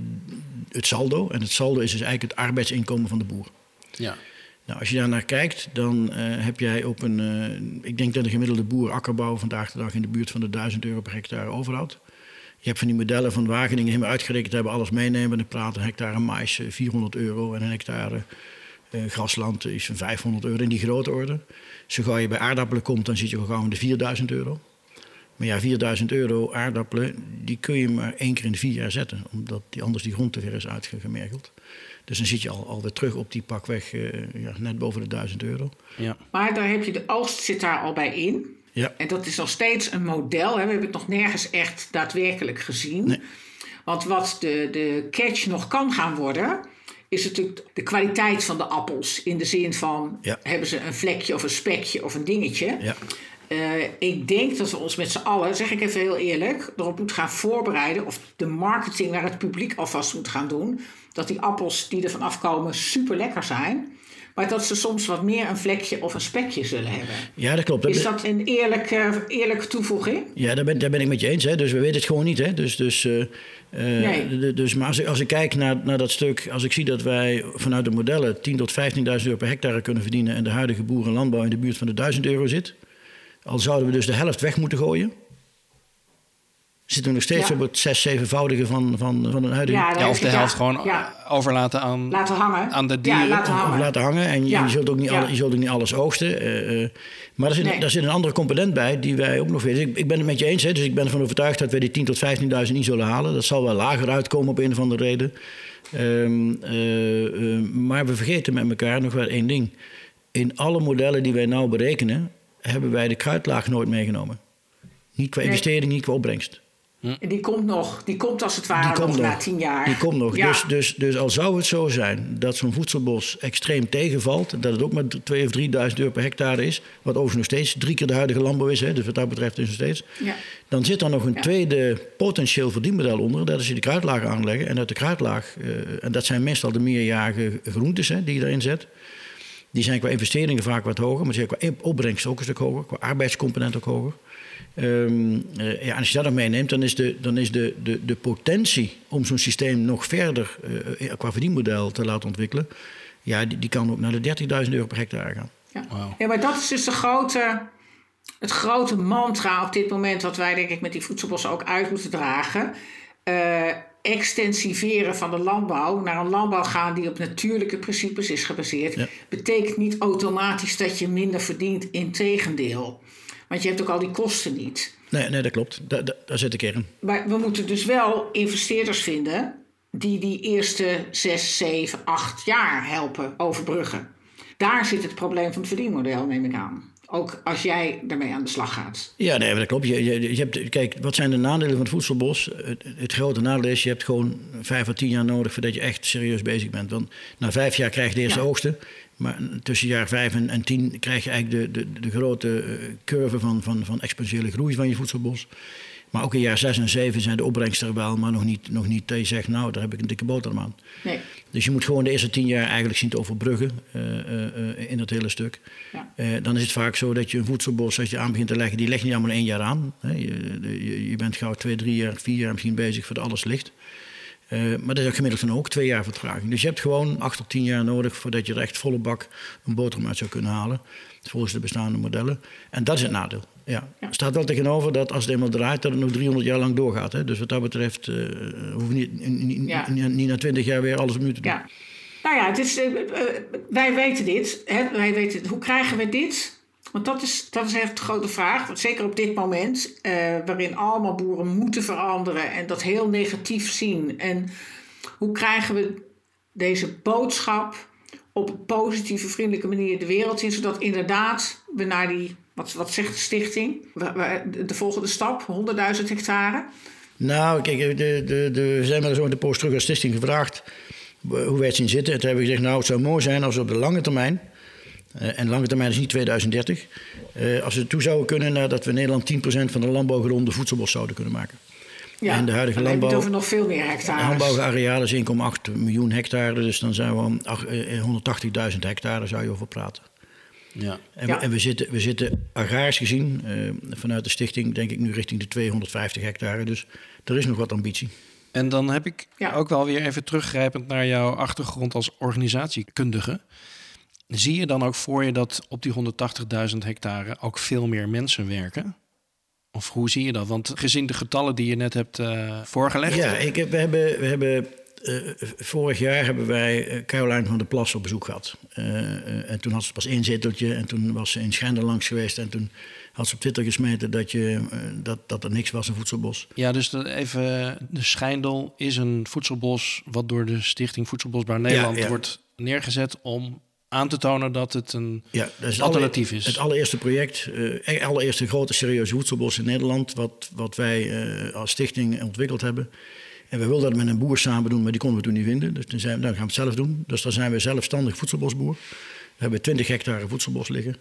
het saldo. En het saldo is dus eigenlijk het arbeidsinkomen van de boer. Ja. Nou, als je daar naar kijkt, dan uh, heb jij op een. Uh, ik denk dat de gemiddelde boer akkerbouw vandaag de dag in de buurt van de 1000 euro per hectare overhoudt. Je hebt van die modellen van Wageningen helemaal uitgerekend hebben, alles meenemen. Dan praat een hectare mais 400 eh, euro en een hectare uh, grasland is van 500 euro in die grote orde. Zo gauw je bij aardappelen komt, dan zit je gewoon de 4000 euro. Maar ja, 4000 euro aardappelen, die kun je maar één keer in de vier jaar zetten. Omdat die anders die grond te ver is uitgemergeld. Dus dan zit je al, alweer terug op die pakweg uh, ja, net boven de 1000 euro. Ja. Maar daar heb je de oogst zit daar al bij in. Ja. En dat is nog steeds een model. Hè. We hebben het nog nergens echt daadwerkelijk gezien. Nee. Want wat de, de catch nog kan gaan worden, is natuurlijk de kwaliteit van de appels. In de zin van, Ja. hebben ze een vlekje of een spekje of een dingetje. Ja. Uh, ik denk dat we ons met z'n allen, zeg ik even heel eerlijk, erop moeten gaan voorbereiden. Of de marketing naar het publiek alvast moet gaan doen. Dat die appels die er vanaf komen super lekker zijn. Maar dat ze soms wat meer een vlekje of een spekje zullen hebben. Ja, dat klopt. Is dat een eerlijke, eerlijke toevoeging? Ja, daar ben, daar ben ik met je eens. Hè. Dus we weten het gewoon niet. Hè. Dus, dus, eh, eh, Nee. dus, maar als ik, als ik kijk naar, naar dat stuk, als ik zie dat wij vanuit de modellen 10.000 tot 15.000 euro per hectare kunnen verdienen en de huidige boerenlandbouw in de buurt van de 1000 euro zit, al zouden we dus de helft weg moeten gooien, zitten we nog steeds Ja. op het zes, zevenvoudige van, van, van een huidige. Ja, Ja, of de Ja, helft gewoon ja. overlaten aan, Laten hangen. aan de Ja, dieren. laten Of hangen. laten hangen. En je, Ja. je zult ook niet, Ja. alle- je zult ook niet alles oogsten. eh, eh. maar er zit, Nee. daar zit een andere component bij die wij ook nog weten. Ik, ik ben het met je eens. Hè, dus ik ben ervan overtuigd dat wij die 10.000 tot 15.000 niet zullen halen. Dat zal wel lager uitkomen op een of andere reden. Ehm, eh, eh, maar we vergeten met elkaar nog wel één ding. In alle modellen die wij nou berekenen... hebben wij de kruidlaag nooit meegenomen. Niet qua Nee. investering, niet qua opbrengst. En die komt nog. Die komt als het ware Die komt nog na tien jaar. Die komt nog. Ja. Dus, dus, dus al zou het zo zijn dat zo'n voedselbos extreem tegenvalt, dat het ook maar 2.000 of 3.000 euro per hectare is, wat overigens nog steeds drie keer de huidige landbouw is, hè, dus wat dat betreft is het nog steeds, Ja. dan zit er nog een Ja. tweede potentieel verdienmodel onder. Dat is je de kruidlaag aanleggen. En uit de kruidlaag, eh, en dat zijn meestal de meerjarige groentes hè, die je daarin zet. Die zijn qua investeringen vaak wat hoger, maar die zijn qua opbrengst ook een stuk hoger, qua arbeidscomponent ook hoger. Ehm, eh, ja, en als je dat nog meeneemt, dan is de, dan is de, de, de potentie om zo'n systeem nog verder eh, qua verdienmodel te laten ontwikkelen, ja, die, die kan ook naar de 30.000 euro per hectare gaan. Ja. Ja, maar dat is dus de grote, het grote mantra op dit moment... wat wij denk ik met die voedselbossen ook uit moeten dragen. Eh, extensiveren van de landbouw naar een landbouw gaan... die op natuurlijke principes is gebaseerd... Ja. betekent niet automatisch dat je minder verdient. Integendeel. Want je hebt ook al die kosten niet. Nee, nee dat klopt. Da, da, daar zit de kern. Maar we moeten dus wel investeerders vinden die die eerste zes, zeven, acht jaar helpen overbruggen. Daar zit het probleem van het verdienmodel, neem ik aan. Ook als jij daarmee aan de slag gaat. Ja, nee, dat klopt. Je, je, je hebt, kijk, wat zijn de nadelen van het voedselbos? Het, het, grote nadeel is, je hebt gewoon vijf à tien jaar nodig voordat je echt serieus bezig bent. Want na vijf jaar krijg je de eerste ja. oogsten. Maar tussen jaar vijf en, en tien krijg je eigenlijk de, de, de grote curve van, van, van exponentiële groei van je voedselbos. Maar ook in jaar 6 en 7 zijn de opbrengsten er wel, maar nog niet, nog niet dat je zegt, nou, daar heb ik een dikke boterham aan. Nee. Dus je moet gewoon de eerste tien jaar eigenlijk zien te overbruggen uh, uh, in dat hele stuk. Ja. Uh, dan is het vaak zo dat je een voedselbos, als je aan begint te leggen, die leg je niet allemaal één jaar aan. Hè. Je, je, je, bent gauw twee, drie jaar, vier jaar misschien bezig voordat alles ligt. maar dat is ook gemiddeld dan ook twee jaar vertraging. Dus je hebt gewoon acht tot tien jaar nodig voordat je er echt volle bak een boterham uit zou kunnen halen. Volgens de bestaande modellen. En dat is het nadeel. Ja. Er staat wel tegenover dat als het eenmaal draait, dat het nog 300 jaar lang doorgaat. Hè? Dus wat dat betreft uh, hoef je niet, niet, ja. niet, na 20 jaar weer alles opnieuw te doen. Ja. Nou ja, het is, uh, uh, wij weten dit. Hè? Wij weten, hoe krijgen we dit? Want dat is, dat is echt de grote vraag. Want zeker op dit moment, waarin allemaal boeren moeten veranderen en dat heel negatief zien. En hoe krijgen we deze boodschap op een positieve, vriendelijke manier de wereld in, zodat inderdaad we naar die wat, wat zegt de stichting? De volgende stap, 100.000 hectare? Nou, kijk, de, de, de, we zijn wel in de post terug als stichting gevraagd hoe wij het zien zitten. En toen hebben we gezegd, nou, het zou mooi zijn als we op de lange termijn... Uh, en lange termijn is niet 2030. Uh, als we toe zouden kunnen dat we in Nederland 10% van de landbouwgronden voedselbos zouden kunnen maken. Ja, en de huidige landbouw. Over nog veel meer hectare. Landbouwareaal is 1,8 miljoen hectare. Dus dan zijn we om 180.000 hectare zou je over praten. Ja. En, We, en we, zitten, we zitten agrarisch gezien uh, vanuit de stichting, denk ik nu richting de 250 hectare. Dus er is nog wat ambitie. En dan heb ik ja. ook wel weer even teruggrijpend naar jouw achtergrond als organisatiekundige. Zie je dan ook voor je dat op die 180.000 hectare ook veel meer mensen werken? Of hoe zie je dat? Want gezien de getallen die je net hebt uh, voorgelegd. Ja, ik heb, we hebben, we hebben uh, vorig jaar hebben wij uh, Caroline van der Plas op bezoek gehad. Uh, en toen had ze pas één zeteltje en toen was ze in Schijndel langs geweest. En toen had ze op Twitter gesmeten dat, je, dat, dat er niks was, een voedselbos. Ja, dus dat even, de Schijndel is een voedselbos wat door de Stichting Voedselbosbaar Nederland ja, ja. wordt neergezet om aan te tonen dat het een ja, dat is alternatief is. Het allereerste project, het allereerste grote serieuze voedselbos in Nederland... wat, wat wij als stichting ontwikkeld hebben... En we wilden dat met een boer samen doen, maar die konden we toen niet vinden. Dus dan, zijn, dan gaan we het zelf doen. Dus dan zijn we zelfstandig voedselbosboer. We hebben 20 hectare voedselbos liggen.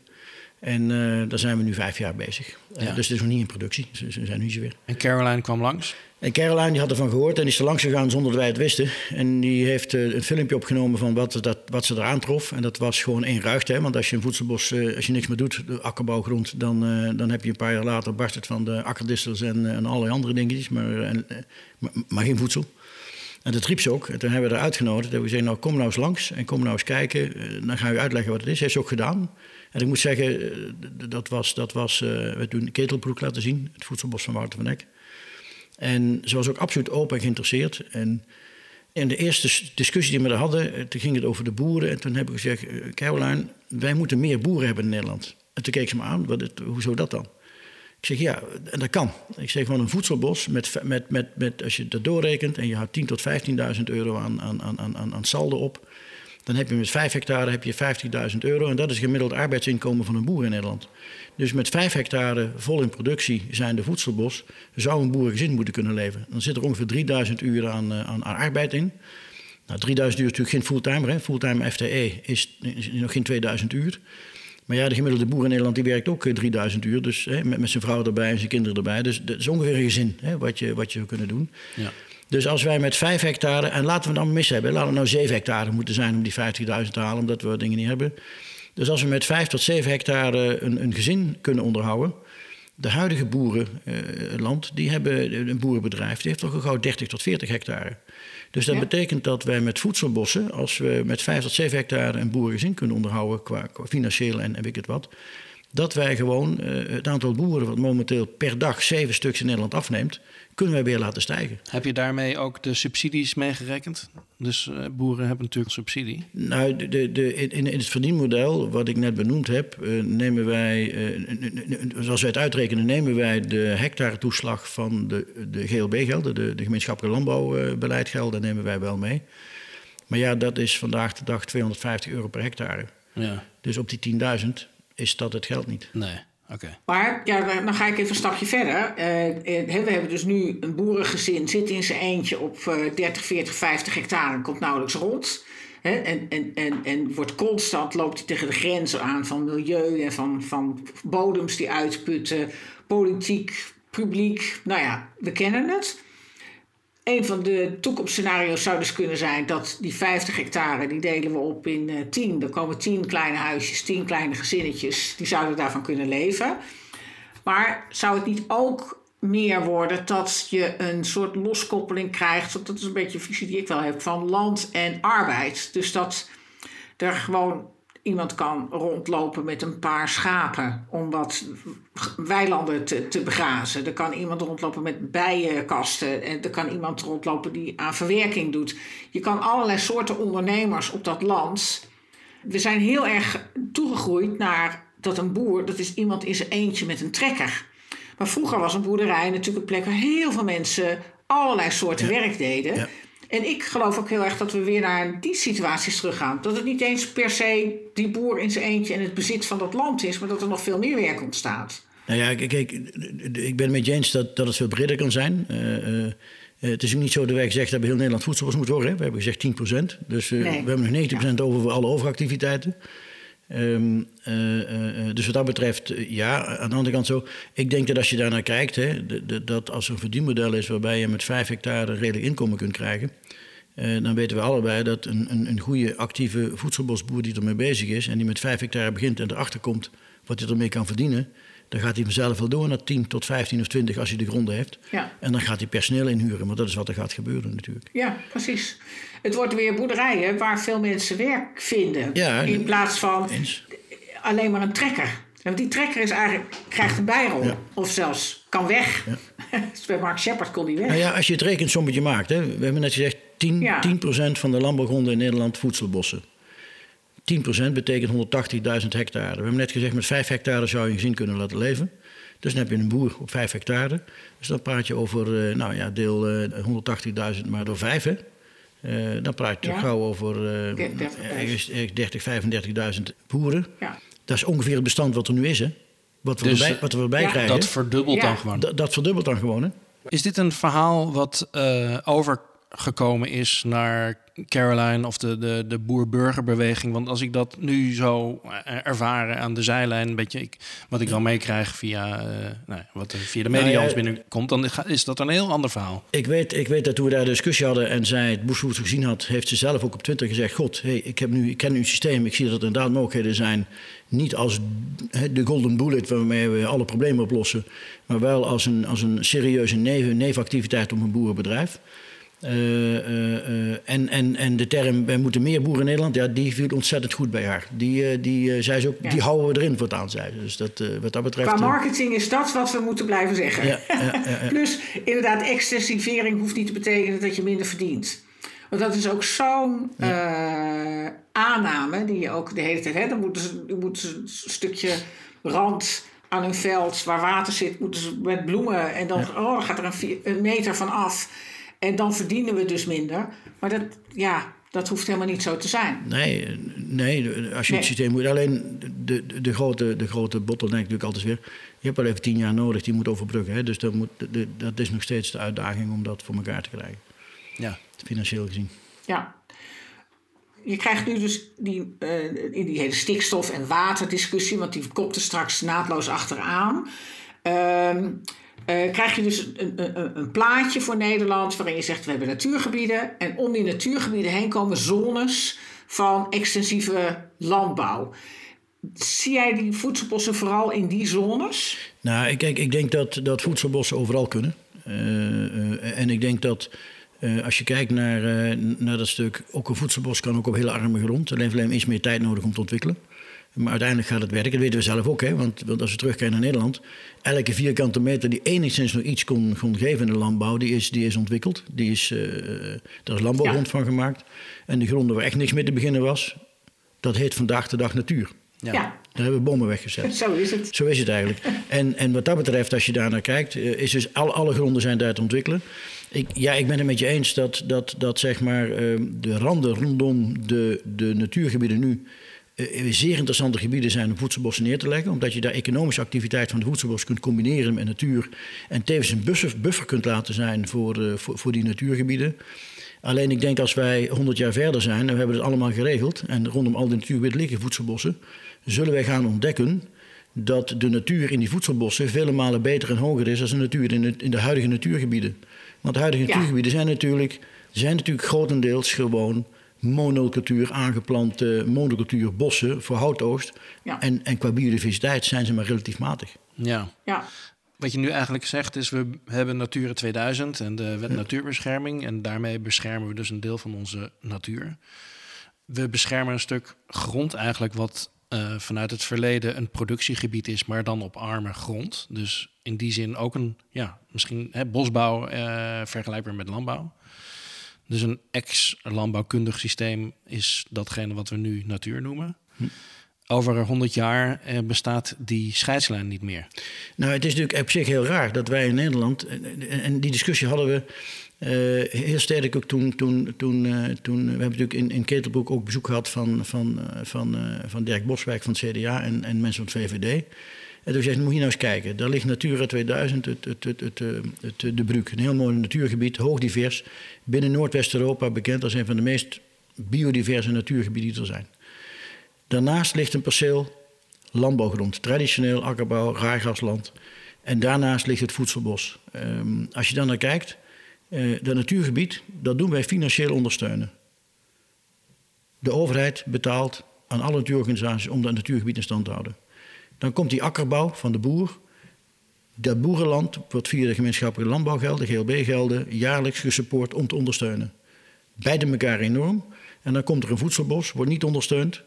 En uh, daar zijn we nu vijf jaar bezig. Ja. Uh, dus het is nog niet in productie. Ze, ze zijn nu zo weer. En Caroline kwam langs? En Caroline die had ervan gehoord en is er langs gegaan zonder dat wij het wisten. En die heeft uh, een filmpje opgenomen van wat, dat, wat ze eraan trof. En dat was gewoon één ruigte. Hè? Want als je een voedselbos, als je niks meer doet, de akkerbouwgrond, dan, dan heb je een paar jaar later barst het van de akkerdistels en, en allerlei andere dingetjes, maar, en, maar, maar, geen voedsel. En dat riep ze ook. En toen hebben we haar uitgenodigd. En we zeiden, nou kom nou eens langs en kom nou eens kijken. dan ga je uitleggen wat het is. Heeft ze ook gedaan. En ik moet zeggen, dat was, dat was we toen een ketelbroek laten zien. Het voedselbos van Wouter van Eck. En ze was ook absoluut open en geïnteresseerd. En in de eerste discussie die we hadden, eh, toen ging het over de boeren. En toen heb ik gezegd, eh, Caroline, wij moeten meer boeren hebben in Nederland. En toen keek ze me aan, het, hoezo dat dan? Ik zeg, ja, en dat kan. Ik zeg gewoon een voedselbos, met, met, met, met, als je dat doorrekent... en je houdt 10.000 tot 15.000 euro aan, aan, aan, aan, aan saldo op... dan heb je met 5 hectare heb je 50.000 euro... en dat is gemiddeld arbeidsinkomen van een boer in Nederland. Dus met 5 hectare vol in productie zijn de voedselbos, zou een boerengezin moeten kunnen leven. Dan zit er ongeveer 3000 uur aan, aan, aan arbeid in. Nou, 3000 uur is natuurlijk geen fulltime. Fulltime FTE is, is, nog geen 2000 uur. Maar ja, de gemiddelde boer in Nederland die werkt ook 3000 uur. Dus hè, met, met zijn vrouw erbij en zijn kinderen erbij. Dus dat is ongeveer een gezin hè, wat, je, wat je zou kunnen doen. Ja. Dus als wij met 5 hectare, en laten we dan mis hebben, laten we nou 7 hectare moeten zijn om die 50.000 te halen, omdat we dingen niet hebben. Dus als we met 5 tot 7 hectare een, een gezin kunnen onderhouden. De huidige boerenland, uh, die hebben een boerenbedrijf, die heeft toch gauw 30 tot 40 hectare. Dus dat ja. betekent dat wij met voedselbossen, als we met 5 tot 7 hectare een boerengezin kunnen onderhouden, qua, qua financieel en, en weet ik het wat, dat wij gewoon eh, het aantal boeren, wat momenteel per dag zeven stuks in Nederland afneemt, kunnen wij weer laten stijgen. Heb je daarmee ook de subsidies meegerekend? Dus uh, boeren hebben natuurlijk subsidie. Nou, de, de, de, in, in het verdienmodel wat ik net benoemd heb, uh, nemen wij, zoals wij het uitrekenen, nemen wij de hectare toeslag van de, de GLB-gelden, de, de gemeenschappelijke landbouwbeleidgelden, nemen wij wel mee. Maar ja, dat is vandaag de dag 250 euro per hectare. Ja. Dus op die 10.000 is dat het geld niet. Nee. Maar ja, dan ga ik even een stapje verder. Uh, we hebben dus nu een boerengezin, zit in zijn eentje op uh, 30, 40, 50 hectare, komt nauwelijks rond. En, en, en, en wordt constant, loopt hij tegen de grenzen aan van milieu en van, van bodems die uitputten, politiek, publiek. Nou ja, we kennen het. Een van de toekomstscenario's zou dus kunnen zijn dat die 50 hectare, die delen we op in uh, 10. Er komen 10 kleine huisjes, 10 kleine gezinnetjes, die zouden daarvan kunnen leven. Maar zou het niet ook meer worden dat je een soort loskoppeling krijgt, dat is een beetje een visie die ik wel heb, van land en arbeid. Dus dat er gewoon iemand kan rondlopen met een paar schapen om wat weilanden te, te begrazen. Er kan iemand rondlopen met bijenkasten. En er kan iemand rondlopen die aan verwerking doet. Je kan allerlei soorten ondernemers op dat land. We zijn heel erg toegegroeid naar dat een boer, dat is iemand in zijn eentje met een trekker. Maar vroeger was een boerderij natuurlijk een plek waar heel veel mensen allerlei soorten werk deden. Ja. En ik geloof ook heel erg dat we weer naar die situaties teruggaan. Dat het niet eens per se die boer in zijn eentje en het bezit van dat land is, maar dat er nog veel meer werk ontstaat. Nou ja, kijk, ik ben het met je eens dat, dat het veel breder kan zijn. Uh, uh, het is ook niet zo dat wij gezegd hebben... heel Nederland voedselbos moet worden. We hebben gezegd 10 Dus uh, nee. we hebben nog 90% over voor alle overactiviteiten. Um, dus wat dat betreft, ja, aan de andere kant zo. Ik denk dat als je daar naar kijkt, hè, dat als er een verdienmodel is waarbij je met 5 hectare redelijk inkomen kunt krijgen, dan weten we allebei dat een, een, een goede actieve voedselbosboer die ermee bezig is en die met 5 hectare begint en erachter komt wat hij ermee kan verdienen, dan gaat hij vanzelf wel door naar 10 tot 15 of 20 als hij de gronden heeft. Ja. En dan gaat hij personeel inhuren, want dat is wat er gaat gebeuren natuurlijk. Ja, precies. Het wordt weer boerderijen waar veel mensen werk vinden. Ja, in plaats van alleen maar een trekker. Want die trekker is eigenlijk, krijgt een bijrol. Of zelfs kan weg. Ja. bij Mark Shepard kon die weg. Nou ja, als je het rekensommetje maakt. Hè, we hebben net gezegd 10, ja. 10% van de landbouwgronden in Nederland voedselbossen. 10% betekent 180.000 hectare. We hebben net gezegd, met 5 hectare zou je een gezin kunnen laten leven. Dus dan heb je een boer op 5 hectare. Dus dan praat je over, uh, nou ja, deel uh, 180.000 maar door 5. Hè. Uh, dan praat je ja. gauw over uh, 30, 35.000 boeren. Ja. Dat is ongeveer het bestand wat er nu is, hè? Wat we, dus, erbij, wat we erbij ja. krijgen. Dat verdubbelt dan gewoon. D dat verdubbelt dan gewoon, hè? Is dit een verhaal wat uh, overgekomen is naar Caroline of de, de, de boer-burgerbeweging. Want als ik dat nu zo eh, ervaren aan de zijlijn, een beetje ik, wat ik dan meekrijg via, uh, nou, wat via de media nou ja, binnenkomt, dan is dat een heel ander verhaal. Ik weet, ik weet dat toen we daar discussie hadden en zij het boesvoet gezien had, heeft ze zelf ook op Twitter gezegd: God, hey, ik, heb nu, ik ken uw systeem, ik zie dat er inderdaad mogelijkheden zijn. Niet als de golden bullet waarmee we alle problemen oplossen, maar wel als een, als een serieuze nevenactiviteit op een boerenbedrijf. Uh, uh, en, en, en de term wij moeten meer boeren in Nederland, ja, die viel ontzettend goed bij haar. Die, die zei ze ook, ja. die houden we erin wat aan zei. Dus dat, wat dat betreft. Qua marketing is dat wat we moeten blijven zeggen. Ja, Plus, inderdaad, extensivering hoeft niet te betekenen dat je minder verdient. Want dat is ook zo'n aanname die je ook de hele tijd hebt. Dan moeten ze, moeten ze een stukje rand aan hun veld waar water zit, moeten ze met bloemen en dan, oh, dan gaat er een, een meter van af. En dan verdienen we dus minder. Maar dat, ja, dat hoeft helemaal niet zo te zijn. Nee, nee als je nee. het systeem moet. Alleen de, de, de, grote, de grote bottleneck natuurlijk altijd weer. Je hebt wel even tien jaar nodig, die moet overbruggen. Hè? Dus dat, moet, de, dat is nog steeds de uitdaging om dat voor elkaar te krijgen. Ja. Financieel gezien. Ja. Je krijgt nu dus die, uh, in die hele stikstof- en waterdiscussie, want die komt er straks naadloos achteraan. Uh, uh, krijg je dus een, een, een, plaatje voor Nederland waarin je zegt we hebben natuurgebieden en om die natuurgebieden heen komen zones van extensieve landbouw. Zie jij die voedselbossen vooral in die zones? Nou, ik, ik, ik denk dat, dat voedselbossen overal kunnen. Uh, uh, en ik denk dat als je kijkt naar, naar dat stuk, ook een voedselbos kan ook op hele arme grond. Alleen heeft alleen iets meer tijd nodig om te ontwikkelen. Maar uiteindelijk gaat het werken. Dat weten we zelf ook. Hè? Want, want als we terugkijken naar Nederland. Elke vierkante meter die enigszins nog iets kon, kon geven in de landbouw. Die is, die is ontwikkeld. Die is, uh, daar is landbouwgrond van gemaakt. En de gronden waar echt niks mee te beginnen was. Dat heet vandaag de dag natuur. Ja. Daar hebben we bomen weggezet. Zo is het. Zo is het eigenlijk. En, en wat dat betreft, als je daar naar kijkt, eh, is dus al, alle gronden zijn daar te ontwikkelen. Ik, ja, ik ben het met je eens dat, dat, dat zeg maar, ehm, de randen rondom de, de natuurgebieden nu zeer interessante gebieden zijn om voedselbossen neer te leggen. Omdat je daar economische activiteit van de voedselbos kunt combineren met natuur. En tevens een buffer, kunt laten zijn voor, uh, voor, voor die natuurgebieden. Alleen ik denk als wij 100 jaar verder zijn en we hebben het allemaal geregeld. En rondom al die natuurgebieden liggen voedselbossen. Zullen wij gaan ontdekken dat de natuur in die voedselbossen vele malen beter en hoger is dan de natuur in de, in de huidige natuurgebieden. Want de huidige ja. natuurgebieden zijn natuurlijk, zijn natuurlijk grotendeels gewoon monocultuur aangeplante monocultuur bossen voor houtoogst. Ja. En, en qua biodiversiteit zijn ze maar relatief matig. Ja. ja. Wat je nu eigenlijk zegt is, we hebben Natura 2000 en de wet natuurbescherming. En daarmee beschermen we dus een deel van onze natuur. We beschermen een stuk grond eigenlijk wat uh, vanuit het verleden een productiegebied is, maar dan op arme grond. Dus in die zin ook een, ja, misschien hè, bosbouw uh, vergelijkbaar met landbouw. Dus een ex-landbouwkundig systeem is datgene wat we nu natuur noemen. Hm. Over 100 jaar eh, bestaat die scheidslijn niet meer. Nou, het is natuurlijk op zich heel raar dat wij in Nederland, en die discussie hadden we uh, heel sterk ook toen, toen, toen, uh, toen we hebben natuurlijk in, in Ketelbroek ook bezoek gehad van, van, uh, van, van Dirk Boswijk van het CDA en, en mensen van het VVD. En toen zei moet je nou eens kijken, daar ligt Natura 2000, het, het, het, het, het, de Bruk. Een heel mooi natuurgebied, hoogdivers. Binnen Noordwest-Europa bekend als een van de meest biodiverse natuurgebieden die er zijn. Daarnaast ligt een perceel landbouwgrond, traditioneel akkerbouw, raargrasland. En daarnaast ligt het voedselbos. Um, als je dan naar kijkt, uh, dat natuurgebied, dat doen wij financieel ondersteunen. De overheid betaalt aan alle natuurorganisaties om dat natuurgebied in stand te houden. Dan komt die akkerbouw van de boer. Dat boerenland wordt via de gemeenschappelijke landbouwgelden, GLB-gelden, jaarlijks gesupport om te ondersteunen. Beide elkaar enorm. En dan komt er een voedselbos, wordt niet ondersteund,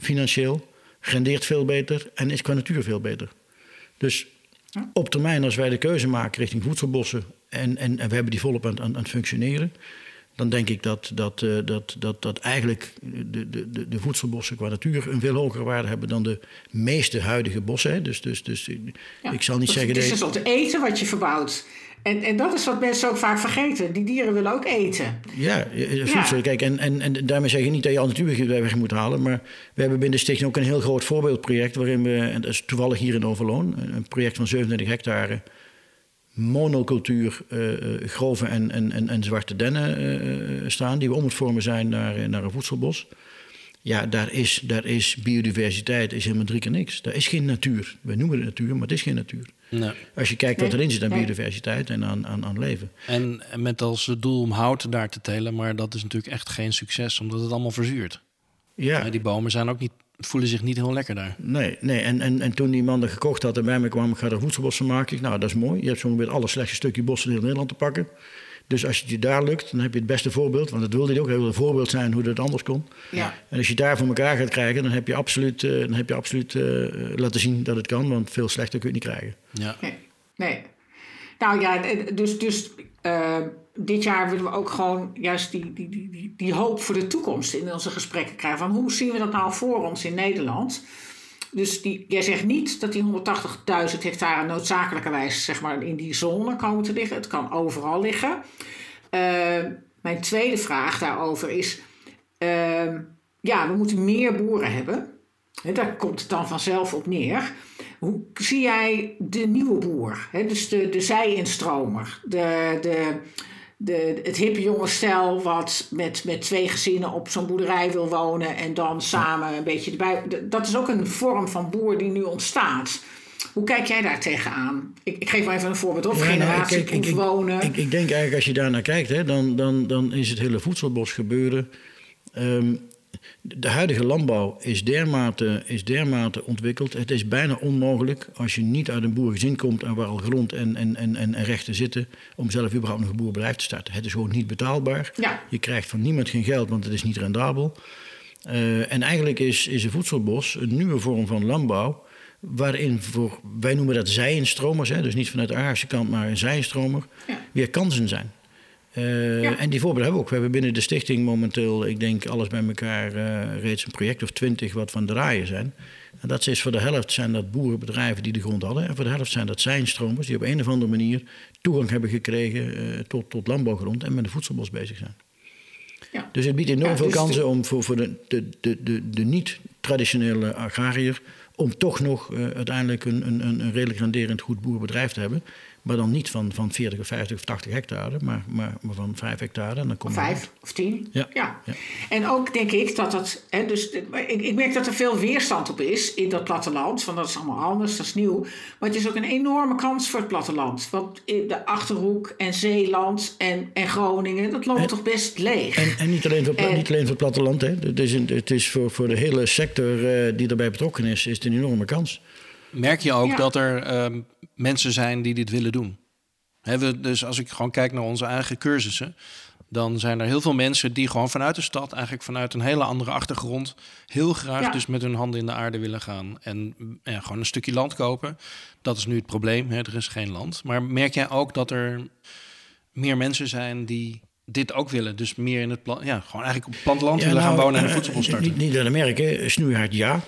financieel, rendeert veel beter en is qua natuur veel beter. Dus op termijn, als wij de keuze maken richting voedselbossen en, en, en we hebben die volop aan, aan, aan functioneren, dan denk ik dat, dat, uh, dat, dat, dat eigenlijk de, de, de voedselbossen qua natuur een veel hogere waarde hebben dan de meeste huidige bossen. Hè. Dus, dus, dus ja, ik zal niet zeggen. Het is een soort eten wat je verbouwt. En, en dat is wat mensen ook vaak vergeten. Die dieren willen ook eten. Ja, voedsel. Ja. Kijk, en, en, en daarmee zeg je niet dat je al natuurgebied weg moet halen. Maar we hebben binnen de stichting ook een heel groot voorbeeldproject. waarin we, en dat is toevallig hier in Overloon, een project van 37 hectare monocultuur uh, grove en, en, en, zwarte dennen uh, staan, die we om het vormen zijn naar, naar een voedselbos. Ja, daar is, daar is biodiversiteit is helemaal drie keer niks. Daar is geen natuur. We noemen het natuur, maar het is geen natuur. Nee. Als je kijkt wat erin zit aan biodiversiteit en aan, aan, aan leven. En met als doel om hout daar te telen, maar dat is natuurlijk echt geen succes, omdat het allemaal verzuurt. Ja. die bomen zijn ook niet voelen zich niet heel lekker daar. Nee, nee. En, en, en toen die man dat gekocht had en bij me kwam, ik ga er voedselbossen maken. Ik, nou, dat is mooi. Je hebt zo'n weer alle slechtste stukje bossen in heel Nederland te pakken. Dus als het je daar lukt, dan heb je het beste voorbeeld. Want dat wilde hij ook. Hij wilde een voorbeeld zijn hoe dat anders kon. Ja. En als je daar voor elkaar gaat krijgen, dan heb je absoluut, uh, dan heb je absoluut uh, laten zien dat het kan. Want veel slechter kun je niet krijgen. Ja. Nee. nee. Nou ja, dus, dus uh, dit jaar willen we ook gewoon juist die, die, die, die, hoop voor de toekomst in onze gesprekken krijgen. Van hoe zien we dat nou voor ons in Nederland? Dus die, jij zegt niet dat die 180.000 hectare noodzakelijkerwijs zeg maar, in die zone komen te liggen. Het kan overal liggen. Uh, mijn tweede vraag daarover is: uh, ja, we moeten meer boeren hebben. Daar komt het dan vanzelf op neer. Hoe zie jij de nieuwe boer? dus de, de zij-instromer, de, de, de, het hippe jonge stel wat met, met twee gezinnen op zo'n boerderij wil wonen en dan samen een beetje erbij. Dat is ook een vorm van boer die nu ontstaat. Hoe kijk jij daar tegenaan? Ik, ik geef maar even een voorbeeld. Of ja, nou, generatie wonen. Ik, ik, denk eigenlijk als je daar naar kijkt, hè, dan, dan, dan is het hele voedselbos gebeuren. Um, de huidige landbouw is dermate, is dermate ontwikkeld. Het is bijna onmogelijk als je niet uit een boerengezin komt en waar al grond en, en, en, en rechten zitten, om zelf überhaupt nog een boerenbedrijf te starten. Het is gewoon niet betaalbaar. Ja. Je krijgt van niemand geen geld, want het is niet rendabel. Uh, en eigenlijk is, is een voedselbos een nieuwe vorm van landbouw. Waarin voor, wij noemen dat zijinstromers, hè, dus niet vanuit de aardse kant, maar een zijstromer, ja. weer kansen zijn. Uh, En die voorbeelden hebben we ook. We hebben binnen de stichting momenteel, ik denk alles bij elkaar, uh, reeds een project of twintig wat van draaien zijn. En dat is voor de helft zijn dat boerenbedrijven die de grond hadden. En voor de helft zijn dat zijnstromers die op een of andere manier toegang hebben gekregen uh, tot, tot landbouwgrond en met een voedselbos bezig zijn. Ja. Dus het biedt enorm veel dus kansen om voor, voor de, de, de, de, de niet-traditionele agrariër om toch nog uiteindelijk een, een, een redelijk renderend goed boerenbedrijf te hebben. Maar dan niet van, van 40 of 50 of 80 hectare, maar, maar, maar van 5 hectare. En dan komt vijf of 10. Ja. ja. En ook denk ik dat dat. Hè, dus, ik, ik merk dat er veel weerstand op is in dat platteland. Van dat is allemaal anders, dat is nieuw. Maar het is ook een enorme kans voor het platteland. Want in de achterhoek en Zeeland en, en Groningen, dat loopt toch best leeg. En, en, niet, alleen voor, niet alleen voor het platteland. Hè. Het is, het is voor, voor de hele sector uh, die daarbij betrokken is, is het een enorme kans. Merk je ook dat er uh, mensen zijn die dit willen doen? we, dus als ik gewoon kijk naar onze eigen cursussen, dan zijn er heel veel mensen die gewoon vanuit de stad, eigenlijk vanuit een hele andere achtergrond, heel graag dus met hun handen in de aarde willen gaan en ja, gewoon een stukje land kopen. Dat is nu het probleem, hè? er is geen land. Maar merk jij ook dat er meer mensen zijn die dit ook willen. Dus meer in het plan, ja, gewoon eigenlijk op het platteland willen gaan nou, wonen en een eh, voedselbos starten. Niet, niet aan merken, snoeihard ja.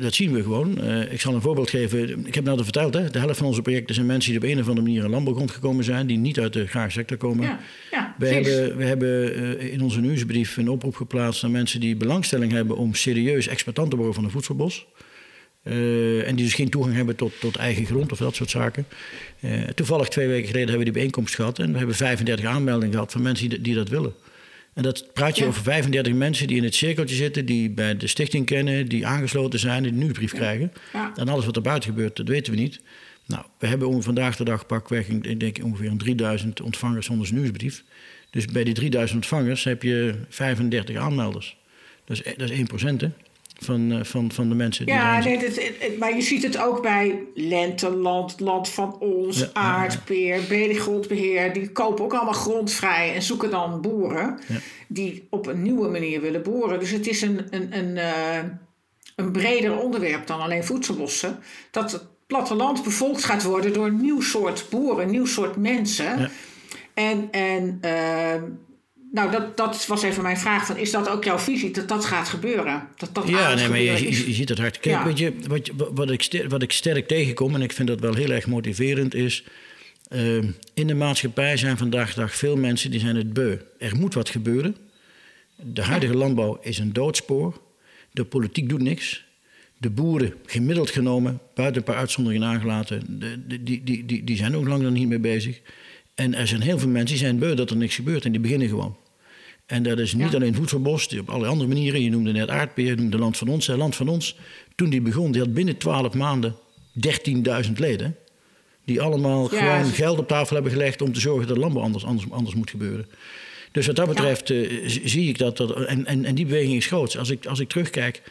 Dat zien we gewoon. Uh, ik zal een voorbeeld geven. Ik heb net al verteld, hè, de helft van onze projecten zijn mensen die op een of andere manier in landbouwgrond gekomen zijn, die niet uit de sector komen. Ja, ja, we, hebben, we hebben uh, in onze nieuwsbrief een oproep geplaatst naar mensen die belangstelling hebben om serieus exploitant te worden van een voedselbos. Uh, en die dus geen toegang hebben tot, tot eigen grond of dat soort zaken. Uh, toevallig twee weken geleden hebben we die bijeenkomst gehad. En we hebben 35 aanmeldingen gehad van mensen die, die dat willen. En dat praat je over 35 mensen die in het cirkeltje zitten, die bij de stichting kennen, die aangesloten zijn, die nu brief krijgen. Ja. En alles wat er buiten gebeurt, dat weten we niet. Nou, we hebben vandaag de dag pakweg, ik denk ongeveer een 3000 ontvangers zonder nieuwsbrief. Dus bij die 3000 ontvangers heb je 35 aanmelders. Dat is, dat is 1% hè? Van, uh, van, van de mensen. Die ja, nee, het, maar je ziet het ook bij Lenteland, Land van Ons, ja, Aardpeer, ja, Grondbeheer. Die kopen ook allemaal grond vrij en zoeken dan boeren die op een nieuwe manier willen boeren. Dus het is een, een, een, uh, een breder onderwerp dan alleen voedselbossen. Dat het platteland bevolkt gaat worden door een nieuw soort boeren, een nieuw soort mensen. En, en uh, nou, dat, dat was even mijn vraag. Van, is dat ook jouw visie, dat dat gaat gebeuren? Dat dat ja, nee, maar je, je, ziet het hard. Kijk, weet je, wat, wat, ik sterk, wat ik sterk tegenkom... en ik vind dat wel heel erg motiverend is... Uh, in de maatschappij zijn vandaag de dag veel mensen die zijn het beu. Er moet wat gebeuren. De huidige landbouw is een doodspoor. De politiek doet niks. De boeren, gemiddeld genomen, buiten een paar uitzonderingen aangelaten... De, die, die, die, die zijn ook lang nog niet mee bezig... En er zijn heel veel mensen die zijn beu dat er niks gebeurt en die beginnen gewoon. En dat is niet alleen voedselbos, die op allerlei andere manieren. Je noemde net aardbeer, je noemde Land van Ons. Land van Ons, toen die begon, die had binnen twaalf maanden 13.000 leden. Die allemaal gewoon geld op tafel hebben gelegd om te zorgen dat landbouw anders, anders, anders moet gebeuren. Dus wat dat betreft uh, zie ik dat. dat en, en, en die beweging is groot. Als ik, als ik terugkijk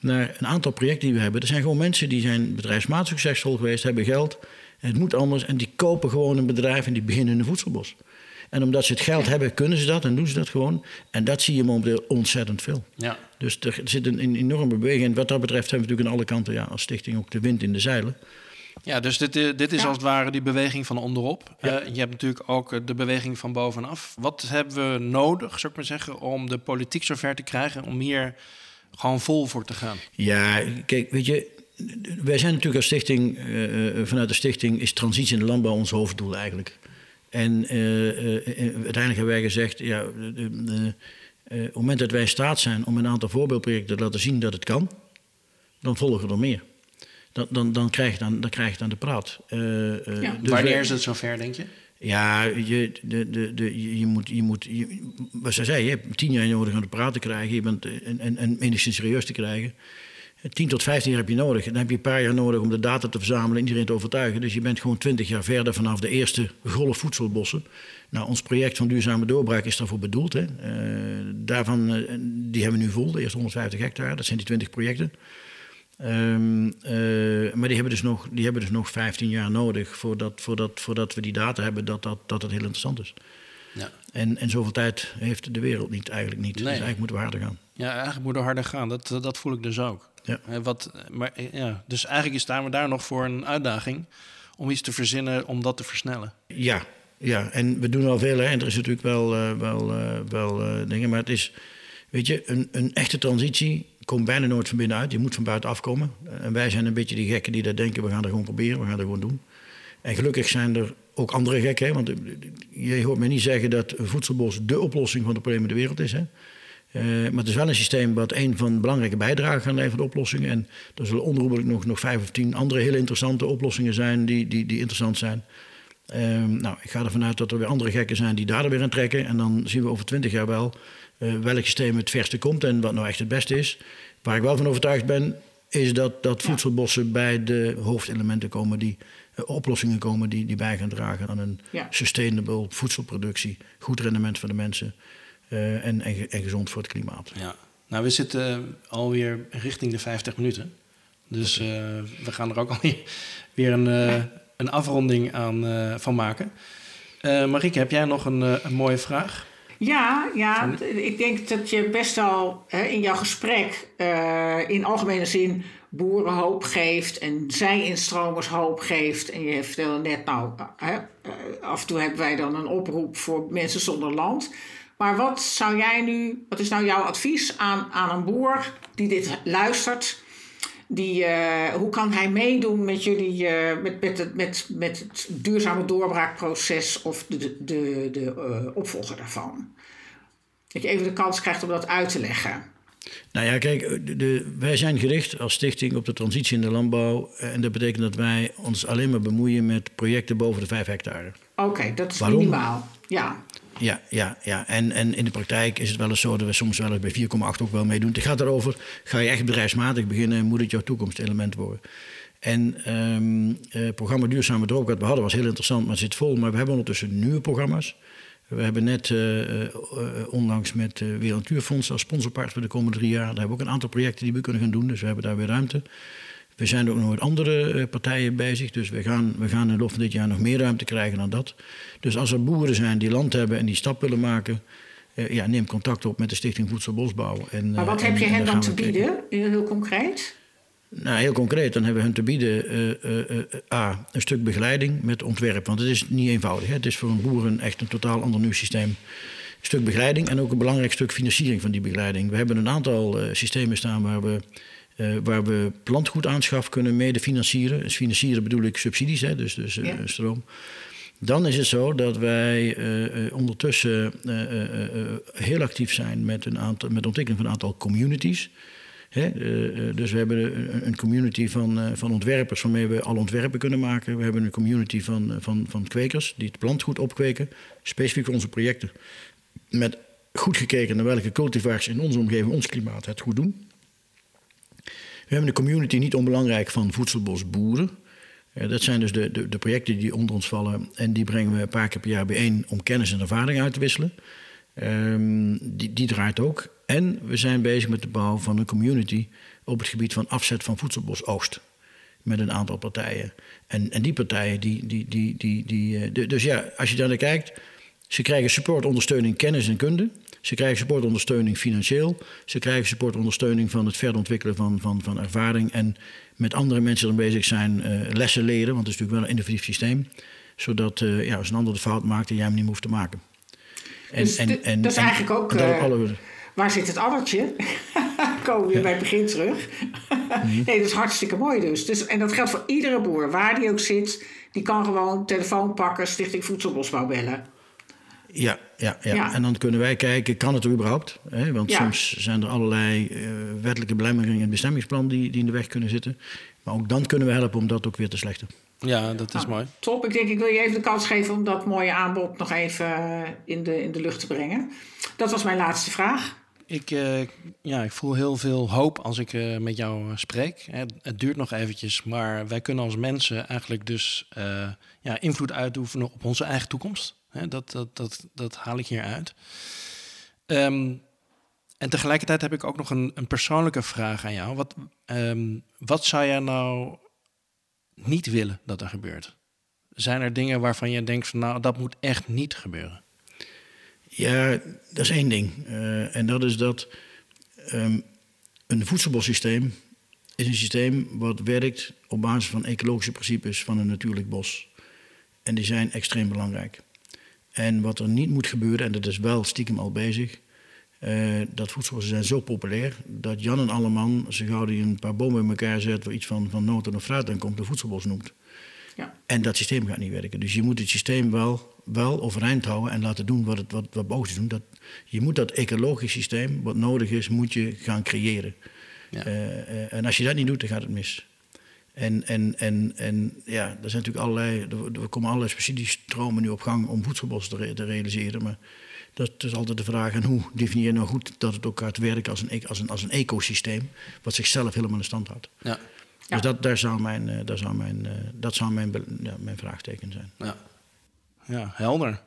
naar een aantal projecten die we hebben. Er zijn gewoon mensen die zijn bedrijfsmatig succesvol geweest, hebben geld. Het moet anders. En die kopen gewoon een bedrijf en die beginnen een voedselbos. En omdat ze het geld hebben, kunnen ze dat en doen ze dat gewoon. En dat zie je momenteel ontzettend veel. Ja. Dus er zit een, enorme beweging. En wat dat betreft hebben we natuurlijk aan alle kanten ja, als stichting ook de wind in de zeilen. Ja, dus dit, eh, dit is als het ware die beweging van onderop. Ja. Uh, je hebt natuurlijk ook eh, de beweging van bovenaf. Wat hebben we nodig, zou ik maar zeggen, om de politiek zover te krijgen om hier gewoon vol voor te gaan? Ja, kijk, weet je, wij zijn natuurlijk als stichting, vanuit de stichting is transitie in de landbouw ons hoofddoel eigenlijk. En uh, uiteindelijk hebben wij gezegd, ja, op het moment dat wij in staat zijn om een aantal voorbeeldprojecten te laten zien dat het kan, dan volgen er meer. Dan, dan, dan, krijg, je dan, dan krijg je dan de praat. Ja. Dus Wanneer is het zover, denk je? Ja, je, de, de, de, je moet, je moet je, wat ze zei, je hebt tien jaar nodig om te praten te krijgen je bent, en, en, en enigszins serieus te krijgen. 10 tot 15 jaar heb je nodig. Dan heb je een paar jaar nodig om de data te verzamelen en iedereen te overtuigen. Dus je bent gewoon 20 jaar verder vanaf de eerste golf voedselbossen. Nou, ons project van duurzame doorbraak is daarvoor bedoeld. Hè. Uh, daarvan, uh, die hebben we nu vol, de eerste 150 hectare. Dat zijn die 20 projecten. Um, uh, maar die hebben, dus nog, die hebben dus nog 15 jaar nodig voordat, voordat, voordat we die data hebben dat dat, dat het heel interessant is. Ja. En, en zoveel tijd heeft de wereld niet, eigenlijk niet. Nee. Dus eigenlijk moeten we harder gaan. Ja, eigenlijk moet er harder gaan. Dat, dat voel ik dus ook. Ja. Wat, maar, eh, ja. Dus eigenlijk staan we daar nog voor een uitdaging om iets te verzinnen om dat te versnellen. Ja, ja, en we doen al veel. Hè. En er is natuurlijk wel, eh, wel, eh, wel dingen. Maar het is, weet je, een, een echte transitie komt bijna nooit van binnenuit. Je moet van buiten afkomen. En wij zijn een beetje die gekken die dat denken. We gaan er gewoon proberen, we gaan er gewoon doen. En gelukkig zijn er ook andere gekken. Hè? Want je hoort mij niet zeggen dat voedselbos de oplossing van de problemen in de wereld is. Hè? Eh, maar het is wel een systeem wat een van de belangrijke bijdragen kan leveren aan de oplossingen. En er zullen onherroepelijk nog, nog vijf of tien andere hele interessante oplossingen zijn die, die, die interessant zijn. Ehm, nou, ik ga ervan uit dat er weer andere gekken zijn die daar weer aan trekken. En dan zien we over twintig jaar wel eh, welk systeem het verste komt en wat nou echt het beste is. Waar ik wel van overtuigd ben, is dat, dat voedselbossen bij de hoofdelementen komen die eh, oplossingen komen die, die bij gaan dragen aan een Ja. sustainable voedselproductie, goed rendement voor de mensen eh, en, en, ge- en gezond voor het klimaat. Ja. Nou, we zitten alweer richting de 50 minuten. Dus eh, we gaan er ook alweer weer een, eh, een afronding aan eh, van maken. Eh Marieke, heb jij nog een, een mooie vraag? Ja, ja, ik denk dat je best wel hè, in jouw gesprek eh, in algemene zin boeren hoop geeft en zij-instromers hoop geeft. En je vertelde net, nou, hè, af en toe hebben wij dan een oproep voor mensen zonder land. Maar wat zou jij nu, wat is nou jouw advies aan, aan een boer die dit luistert? Die, eh, hoe kan hij meedoen met jullie, eh, met, met, het, met, met het duurzame doorbraakproces of de, de, de, de eh, opvolger daarvan? Dat je even de kans krijgt om dat uit te leggen. Nou ja, kijk, de, de- wij zijn gericht als stichting op de transitie in de landbouw. En dat betekent dat wij ons alleen maar bemoeien met projecten boven de 5 hectare. Oké, dat is Waarom? minimaal. Ja, Ja, ja, ja. En, en in de praktijk is het wel eens zo dat we soms wel eens bij 4,8 ook wel meedoen. Het gaat erover, ga je echt bedrijfsmatig beginnen, moet het jouw toekomstelement worden. En ehm het programma Duurzame Droog, wat we hadden, was heel interessant, maar zit vol. Maar we hebben ondertussen nieuwe programma's. We hebben net eh, eh, eh, onlangs met uh, Wereld Natuurfonds als sponsorpartner voor de komende drie jaar. Daar hebben we ook een aantal projecten die we kunnen gaan doen, dus we hebben daar weer ruimte. We zijn ook nog met andere eh, partijen bezig, dus we gaan, we gaan in de loop van dit jaar nog meer ruimte krijgen dan dat. Dus als er boeren zijn die land hebben en die stap willen maken, eh, ja, neem contact op met de Stichting Voedselbosbouw. En, maar wat eh, heb je en hen dan te bieden, heel concreet? Nou, heel concreet, dan hebben we hun te bieden A, een stuk begeleiding met ontwerp. Want het is niet eenvoudig. Hè? Het is voor een boer een echt een totaal ander nieuw systeem. Een stuk begeleiding en ook een belangrijk stuk financiering van die begeleiding. We hebben een aantal systemen staan waar we, eh, waar we plantgoedaanschaf kunnen mede financieren. Dus financieren bedoel ik subsidies, hè? dus, dus eh, Ja. stroom. Dan is het zo dat wij eh, ondertussen heel actief zijn met, een aantal, met de ontwikkeling van een aantal communities. Hè, dus we hebben een, community van, van ontwerpers waarmee we al ontwerpen kunnen maken. We hebben een community van, van, van kwekers die het plantgoed opkweken, specifiek voor onze projecten. Met goed gekeken naar welke cultivars in onze omgeving, ons klimaat, het goed doen. We hebben een community niet onbelangrijk van voedselbosboeren. Eh, dat zijn dus de, de, de projecten die onder ons vallen. En die brengen we een paar keer per jaar bijeen om kennis en ervaring uit te wisselen. Ehm, die, die draait ook. En we zijn bezig met de bouw van een community op het gebied van afzet van voedselbosoost. Met een aantal partijen. En, en die partijen, die, die, die, die, die, eh, de- dus ja, als je daar naar kijkt, ze krijgen support, ondersteuning, kennis en kunde. Ze krijgen support, ondersteuning financieel. Ze krijgen support, ondersteuning van het verder ontwikkelen van, van, van ervaring. En met andere mensen er bezig zijn, eh, lessen leren. Want het is natuurlijk wel een innovatief systeem. Zodat eh, ja, als een ander de fout maakt, dat jij hem niet meer hoeft te maken. En, Dus dit- dat is eigenlijk ook, en eh, alle, Waar zit het addertje? Komen we weer bij het begin terug. Mhm. nee, dat is hartstikke mooi dus. dus. En dat geldt voor iedere boer, waar die ook zit. Die kan gewoon telefoon pakken, Stichting Voedselbosbouw bellen. Ja, ja, ja, Ja. en dan kunnen wij kijken, kan het er überhaupt? Hè? Want Ja. soms zijn er allerlei eh, wettelijke belemmeringen in het bestemmingsplan die, die in de weg kunnen zitten. Maar ook dan kunnen we helpen om dat ook weer te slechten. Ja, dat is Nou, mooi. Top, ik denk ik wil je even de kans geven om dat mooie aanbod nog even eh, in de, in de lucht te brengen. Dat was mijn laatste vraag. Ik, eh, ja, ik voel heel veel hoop als ik eh, met jou spreek. Het, het duurt nog eventjes, maar wij kunnen als mensen eigenlijk dus eh, ja, invloed uitoefenen op onze eigen toekomst. Dat, dat, dat, dat haal ik hier uit. Ehm, en tegelijkertijd heb ik ook nog een, een persoonlijke vraag aan jou. Wat, ehm, wat zou jij nou niet willen dat er gebeurt? Zijn er dingen waarvan je denkt van nou, dat moet echt niet gebeuren? Ja, dat is één ding. Uh, en dat is dat um, een voedselbossysteem is een systeem wat werkt op basis van ecologische principes van een natuurlijk bos. En die zijn extreem belangrijk. En wat er niet moet gebeuren, en dat is wel stiekem al bezig, uh, dat voedselbossen zijn zo populair dat Jan en Alleman, zo gauw die een paar bomen in elkaar zet waar iets van, van noten of fruit aan komt, een voedselbos noemt. Ja. En dat systeem gaat niet werken. Dus je moet het systeem wel, wel overeind houden en laten doen wat, het, wat, wat doen. Dat, je moet dat ecologisch systeem, wat nodig is, moet je gaan creëren. Ja. Uh, uh, en als je dat niet doet, dan gaat het mis. En, en, en, en ja, er zijn natuurlijk allerlei, er, komen allerlei subsidiestromen nu op gang om voedselbos te, te, realiseren. Maar dat is altijd de vraag, en hoe definieer je nou goed dat het ook gaat werken als een, e-, als een, als een ecosysteem, wat zichzelf helemaal in stand houdt. Ja. Dus dat, daar zou mijn, uh, daar zou mijn, uh, dat zou mijn, ja, mijn vraagteken zijn. Ja, ja helder.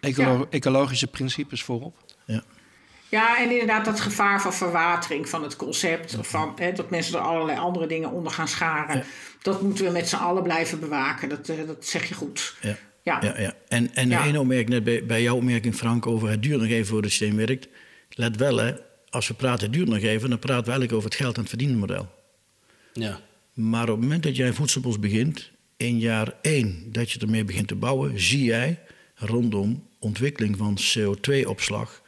Ecolo ja. Ecologische principes voorop. Ja. Ja, en inderdaad dat gevaar van verwatering van het concept. Of van, hè, dat mensen er allerlei andere dingen onder gaan scharen. Dat moeten we met z'n allen blijven bewaken. Dat, uh, dat zeg je goed. Ja. Ja. Ja, ja. En, en ja. één opmerking net bij, bij jouw opmerking, Frank, over het duur nog even voor het systeem werkt. Let wel, hè, als we praten duur nog even, dan praten we eigenlijk over het geld- en het verdienmodel. Ja. Maar op het moment dat jij een voedselbos begint, in jaar één dat je ermee begint te bouwen, zie jij rondom ontwikkeling van CO2-opslag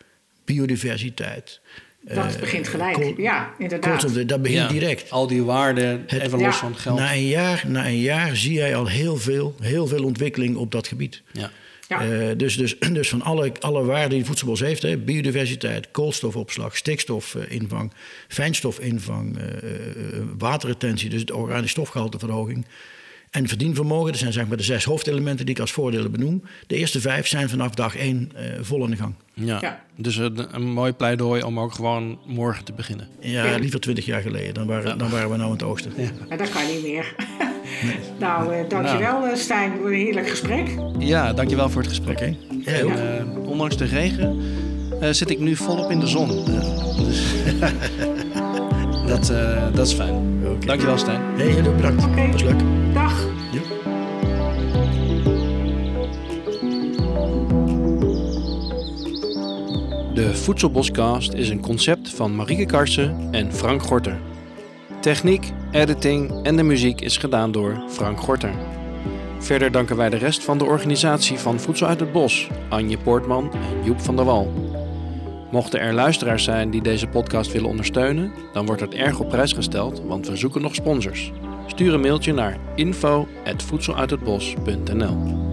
biodiversiteit. Dat uh, begint gelijk, ja, inderdaad. Kortom, dat begint ja, direct. Al die waarden, het, even los van het geld. Na een, jaar, na een jaar zie jij al heel veel, heel veel ontwikkeling op dat gebied. Ja. Ja. Uh, dus, dus, dus van alle, alle waarden die voedselbos heeft, hè, biodiversiteit, koolstofopslag, stikstofinvang, fijnstofinvang, uh, waterretentie, dus de organische stofgehalteverhoging, en verdienvermogen, dat zijn zeg maar de zes hoofdelementen die ik als voordelen benoem. De eerste vijf zijn vanaf dag één uh, vol aan de gang. Ja, ja. dus een, een, mooi pleidooi om ook gewoon morgen te beginnen. Ja, liever twintig jaar geleden. Dan waren, ja. dan waren we nou in het oosten. Ja. Maar dat kan niet meer. Nee. nou, uh, dankjewel nou. Stijn voor een heerlijk gesprek. Ja, dankjewel voor het gesprek. Okay. En, uh, ondanks de regen zit ik nu volop in de zon. Dus dat, dat is fijn. Okay. Dankjewel Stijn. Hey, heel bedankt. Okay. Dat was leuk. Dag. Ja. De Voedselboscast is een concept van Marieke Karsen en Frank Gorter. Techniek, editing en de muziek is gedaan door Frank Gorter. Verder danken wij de rest van de organisatie van Voedsel uit het Bos, Anje Poortman en Joep van der Wal. Mochten er luisteraars zijn die deze podcast willen ondersteunen, dan wordt het erg op prijs gesteld, want we zoeken nog sponsors. Stuur een mailtje naar info.voedseluithetbos.nl